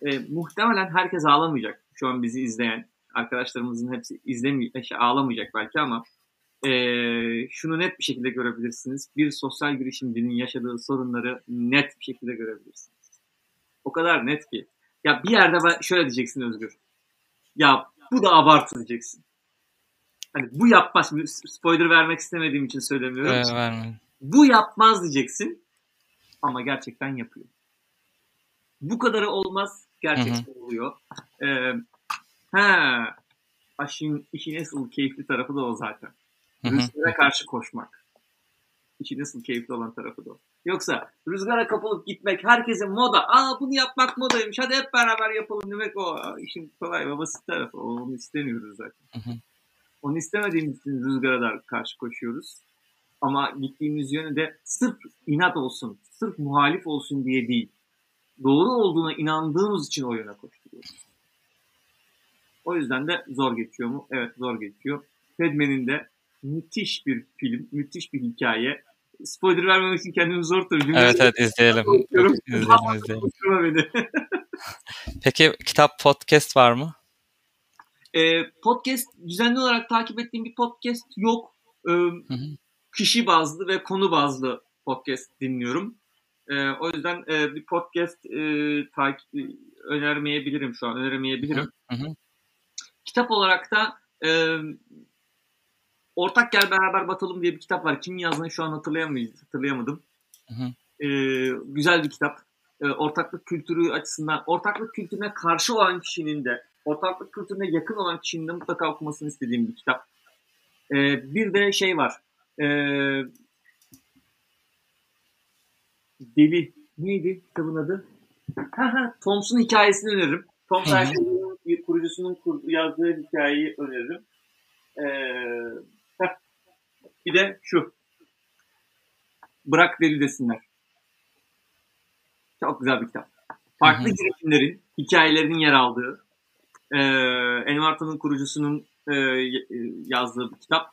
E, muhtemelen herkes ağlamayacak. Şu an bizi izleyen arkadaşlarımızın hepsi izlemeyecek, ağlamayacak belki ama e, şunu net bir şekilde görebilirsiniz. Bir sosyal girişimcinin yaşadığı sorunları net bir şekilde görebilirsiniz. O kadar net ki. Ya bir yerde ben şöyle diyeceksin Özgür. Ya bu da abartı diyeceksin. Hani bu yapmaz. Spoiler vermek istemediğim için söylemiyorum. Evet, vermeyin. Bu yapmaz diyeceksin. Ama gerçekten yapıyor. Bu kadarı olmaz. Gerçekten hı hı. oluyor. Ee, ha, işin, işin asıl keyifli tarafı da o zaten. Rüzgara karşı koşmak. İşin asıl keyifli olan tarafı da. Yoksa rüzgara kapılıp gitmek, herkesin moda, aa bunu yapmak modaymış, hadi hep beraber yapalım demek o işin kolay ve basit tarafı. Onu istemiyoruz zaten. Hı hı. Onu istemediğimiz için rüzgara da karşı koşuyoruz. Ama gittiğimiz yönü de sırf inat olsun, sırf muhalif olsun diye değil. Doğru olduğuna inandığımız için o yöne koşturuyoruz. O yüzden de zor geçiyor mu? Evet zor geçiyor. Padman'in de müthiş bir film, müthiş bir hikaye. Spoiler vermemek için kendimi zor tutuyorum. Evet evet izleyelim. izleyelim, izleyelim. beni. Peki kitap podcast var mı? Ee, podcast düzenli olarak takip ettiğim bir podcast yok. Ee, hı hı. Kişi bazlı ve konu bazlı podcast dinliyorum. Ee, o yüzden e, bir podcast e, takip önermeyebilirim şu an. Öneremeyebilirim. Hı hı. Kitap olarak da e, Ortak Gel Beraber Batalım diye bir kitap var. Kim yazdığını şu an hatırlayamadım. Hı hı. E, güzel bir kitap. E, ortaklık kültürü açısından, ortaklık kültürüne karşı olan kişinin de, ortaklık kültürüne yakın olan kişinin de mutlaka okumasını istediğim bir kitap. E, bir de şey var. E, Deli. Neydi kitabın adı? Thompson hikayesini öneririm. Tom bir kurucusunun kur, yazdığı hikayeyi öneririm. Ee, bir de şu. Bırak deli desinler. Çok güzel bir kitap. Farklı girişimlerin, hikayelerinin yer aldığı, e, Envarta'nın kurucusunun e, yazdığı bir kitap.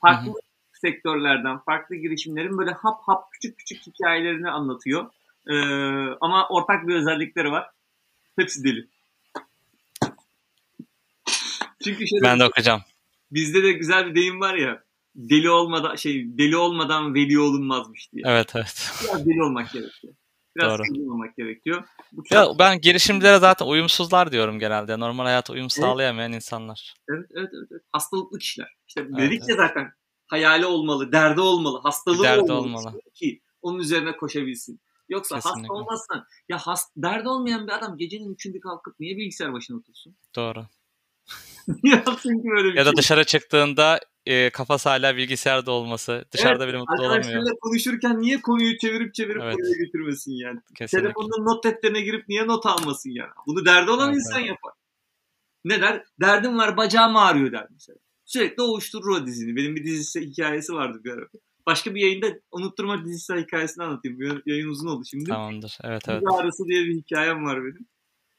Farklı Hı-hı. sektörlerden, farklı girişimlerin böyle hap hap küçük küçük hikayelerini anlatıyor. E, ama ortak bir özellikleri var. Hepsi deli. Çünkü şöyle ben de okuyacağım. Bizde de güzel bir deyim var ya. Deli olmadan şey deli olmadan veli olunmazmış diye. Evet evet. Biraz deli olmak gerekiyor. Biraz Doğru. olmak gerekiyor. Bu çok... ya ben girişimcilere zaten uyumsuzlar diyorum genelde. Normal hayata uyum sağlayamayan evet. insanlar. Evet, evet evet evet. Hastalıklı kişiler. İşte evet, dedik evet. ya zaten hayali olmalı, derdi olmalı, hastalığı derdi olmalı, olmalı. ki onun üzerine koşabilsin. Yoksa Kesinlikle. hasta olmazsan ya hast, derdi olmayan bir adam gecenin üçünde kalkıp niye bilgisayar başına otursun? Doğru. Yapsın ki böyle bir ya şey. da dışarı çıktığında e, kafası hala bilgisayarda olması. Dışarıda evet, bile mutlu olamıyor. Arkadaşlarıyla konuşurken niye konuyu çevirip çevirip evet. buraya götürmesin yani? Kesinlikle. Telefonun not defterine girip niye not almasın yani? Bunu derdi olan evet, insan evet. yapar. Ne der? Derdim var bacağım ağrıyor der mesela. Sürekli ovuşturur o dizini. Benim bir dizisi hikayesi vardı bir ara. Başka bir yayında unutturma dizisi hikayesini anlatayım. Yayın uzun oldu şimdi. Tamamdır. Evet evet. Bir arası diye bir hikayem var benim.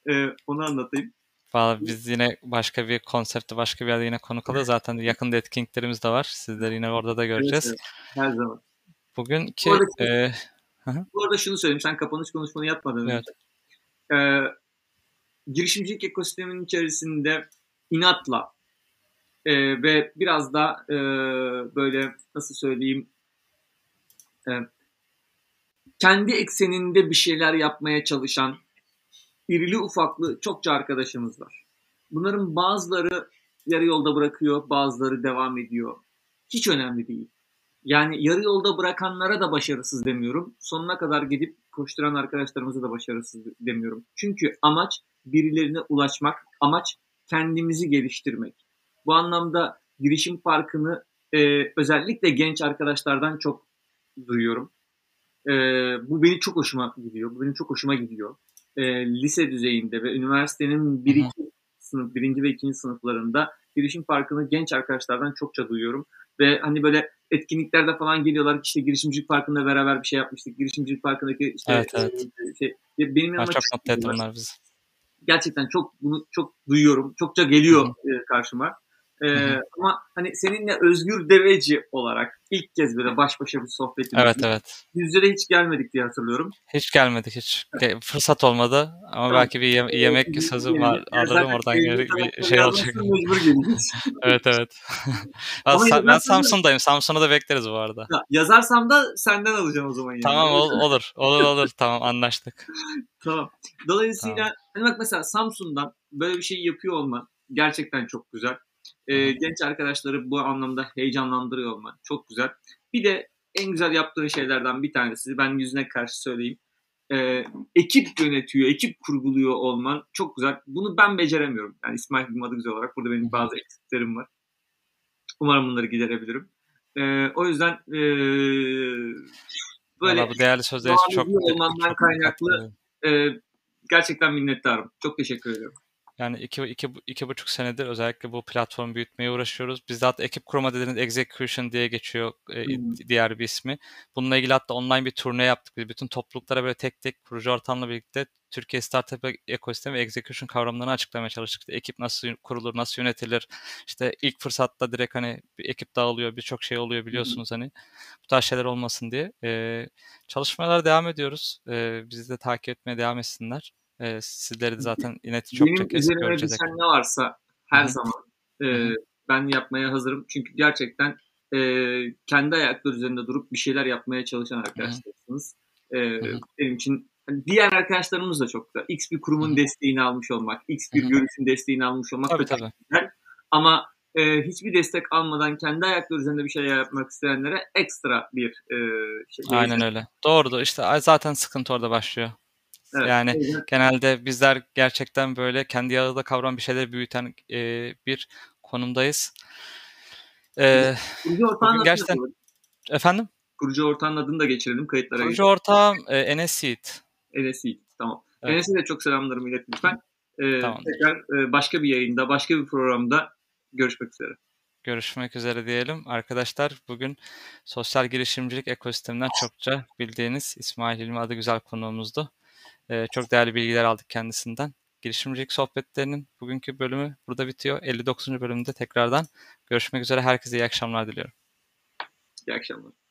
Ee, onu anlatayım. Valla biz yine başka bir konsepte başka bir yerde yine konuk alıyoruz. Zaten yakında etkinliklerimiz de var. Sizleri yine orada da göreceğiz. Evet, evet. Her zaman. Bugünkü... Bu arada, e, bu arada şunu söyleyeyim. Sen kapanış konuşmanı yapmadan evet. Ee, girişimcilik ekosisteminin içerisinde inatla e, ve biraz da e, böyle nasıl söyleyeyim e, kendi ekseninde bir şeyler yapmaya çalışan irili ufaklı çokça arkadaşımız var. Bunların bazıları yarı yolda bırakıyor, bazıları devam ediyor. Hiç önemli değil. Yani yarı yolda bırakanlara da başarısız demiyorum. Sonuna kadar gidip koşturan arkadaşlarımıza da başarısız demiyorum. Çünkü amaç birilerine ulaşmak, amaç kendimizi geliştirmek. Bu anlamda girişim farkını e, özellikle genç arkadaşlardan çok duyuyorum. E, bu beni çok hoşuma gidiyor. Bu benim çok hoşuma gidiyor e, lise düzeyinde ve üniversitenin bir iki sınıf, birinci ve ikinci sınıflarında girişim farkını genç arkadaşlardan çokça duyuyorum. Ve hani böyle etkinliklerde falan geliyorlar işte girişimcilik farkında beraber bir şey yapmıştık. Girişimcilik farkındaki işte evet, evet. şey benim yanıma çok mutlu etti onlar bizi. Gerçekten çok bunu çok duyuyorum. Çokça geliyor Hı-hı. karşıma. Ee, ama hani seninle Özgür Deveci olarak ilk kez böyle baş başa bir sohbetimiz. Evet evet. Yüzlere hiç gelmedik diye hatırlıyorum. Hiç gelmedik hiç. Fırsat olmadı ama Tamam. belki bir ye- yemek Ee, sözüm yani var. Alırım oradan bir şey olacak. Evet evet. Ama ben, yine ben Samsun'dayım. Samsun'u da bekleriz bu arada. Ya, yazarsam da senden alacağım o zaman yani. Tamam ol- olur. Olur olur. Tamam anlaştık. Tamam. Dolayısıyla hani bak mesela Samsun'dan böyle bir şey yapıyor olman gerçekten çok güzel. Ee, genç arkadaşları bu anlamda heyecanlandırıyor olman çok güzel. Bir de en güzel yaptığın şeylerden bir tanesi ben yüzüne karşı söyleyeyim. Ee, ekip yönetiyor, ekip kurguluyor olman çok güzel. Bunu ben beceremiyorum. Yani İsmail Bilmadı güzel olarak burada benim bazı eksiklerim var. Umarım bunları giderebilirim. Ee, o yüzden ee, böyle bu değerli sözler çok, olmandan çok kaynaklı ee, gerçekten minnettarım. Çok teşekkür ediyorum. Yani iki, iki, iki buçuk senedir özellikle bu platformu büyütmeye uğraşıyoruz. Bizde hatta ekip kurma dediğiniz execution diye geçiyor e, diğer bir ismi. Bununla ilgili hatta online bir turne yaptık. Biz bütün topluluklara böyle tek tek proje ortamla birlikte Türkiye Startup ekosistemi ve execution kavramlarını açıklamaya çalıştık. İşte ekip nasıl kurulur, nasıl yönetilir. İşte ilk fırsatta direkt hani bir ekip dağılıyor, birçok şey oluyor biliyorsunuz hani. Bu tarz şeyler olmasın diye. E, çalışmalara devam ediyoruz. E, bizi de takip etmeye devam etsinler. E, sizleri de zaten yine çok Benim çok üzerime göreceğiz. düşen ne varsa her Hı hı. zaman e, ben yapmaya hazırım. Çünkü gerçekten e, kendi ayakları üzerinde durup bir şeyler yapmaya çalışan arkadaşlarsınız. E, benim için hani diğer arkadaşlarımız da çok güzel. X bir kurumun Hı hı. desteğini almış olmak, X bir görüşün desteğini almış olmak Tabii da çok tabii. güzel. Ama e, hiçbir destek almadan kendi ayakları üzerinde bir şeyler yapmak isteyenlere ekstra bir e, şey. Aynen öyle. Doğrudur. İşte zaten sıkıntı orada başlıyor. Evet, Yani o yüzden- genelde bizler gerçekten böyle kendi yağında kavram bir şeyleri büyüten e, bir konumdayız. E, kurucu ortağın adını gerçekten- da- efendim? kurucu ortağın adını da geçirelim kayıtlara. Kurucu ortağım e, Enes Yiğit. Enes'i. Tamam. Evet. Enes'e de çok selamlarımı ilet lütfen. Ee, Tamam. Tekrar e, başka bir yayında, başka bir programda görüşmek üzere. Görüşmek üzere diyelim. Arkadaşlar bugün sosyal girişimcilik ekosisteminden çokça bildiğiniz İsmail Hilmi adı güzel konuğumuzdu. E, çok değerli bilgiler aldık kendisinden. Girişimcilik sohbetlerinin bugünkü bölümü burada bitiyor. 59. bölümde tekrardan görüşmek üzere. Herkese iyi akşamlar diliyorum. İyi akşamlar.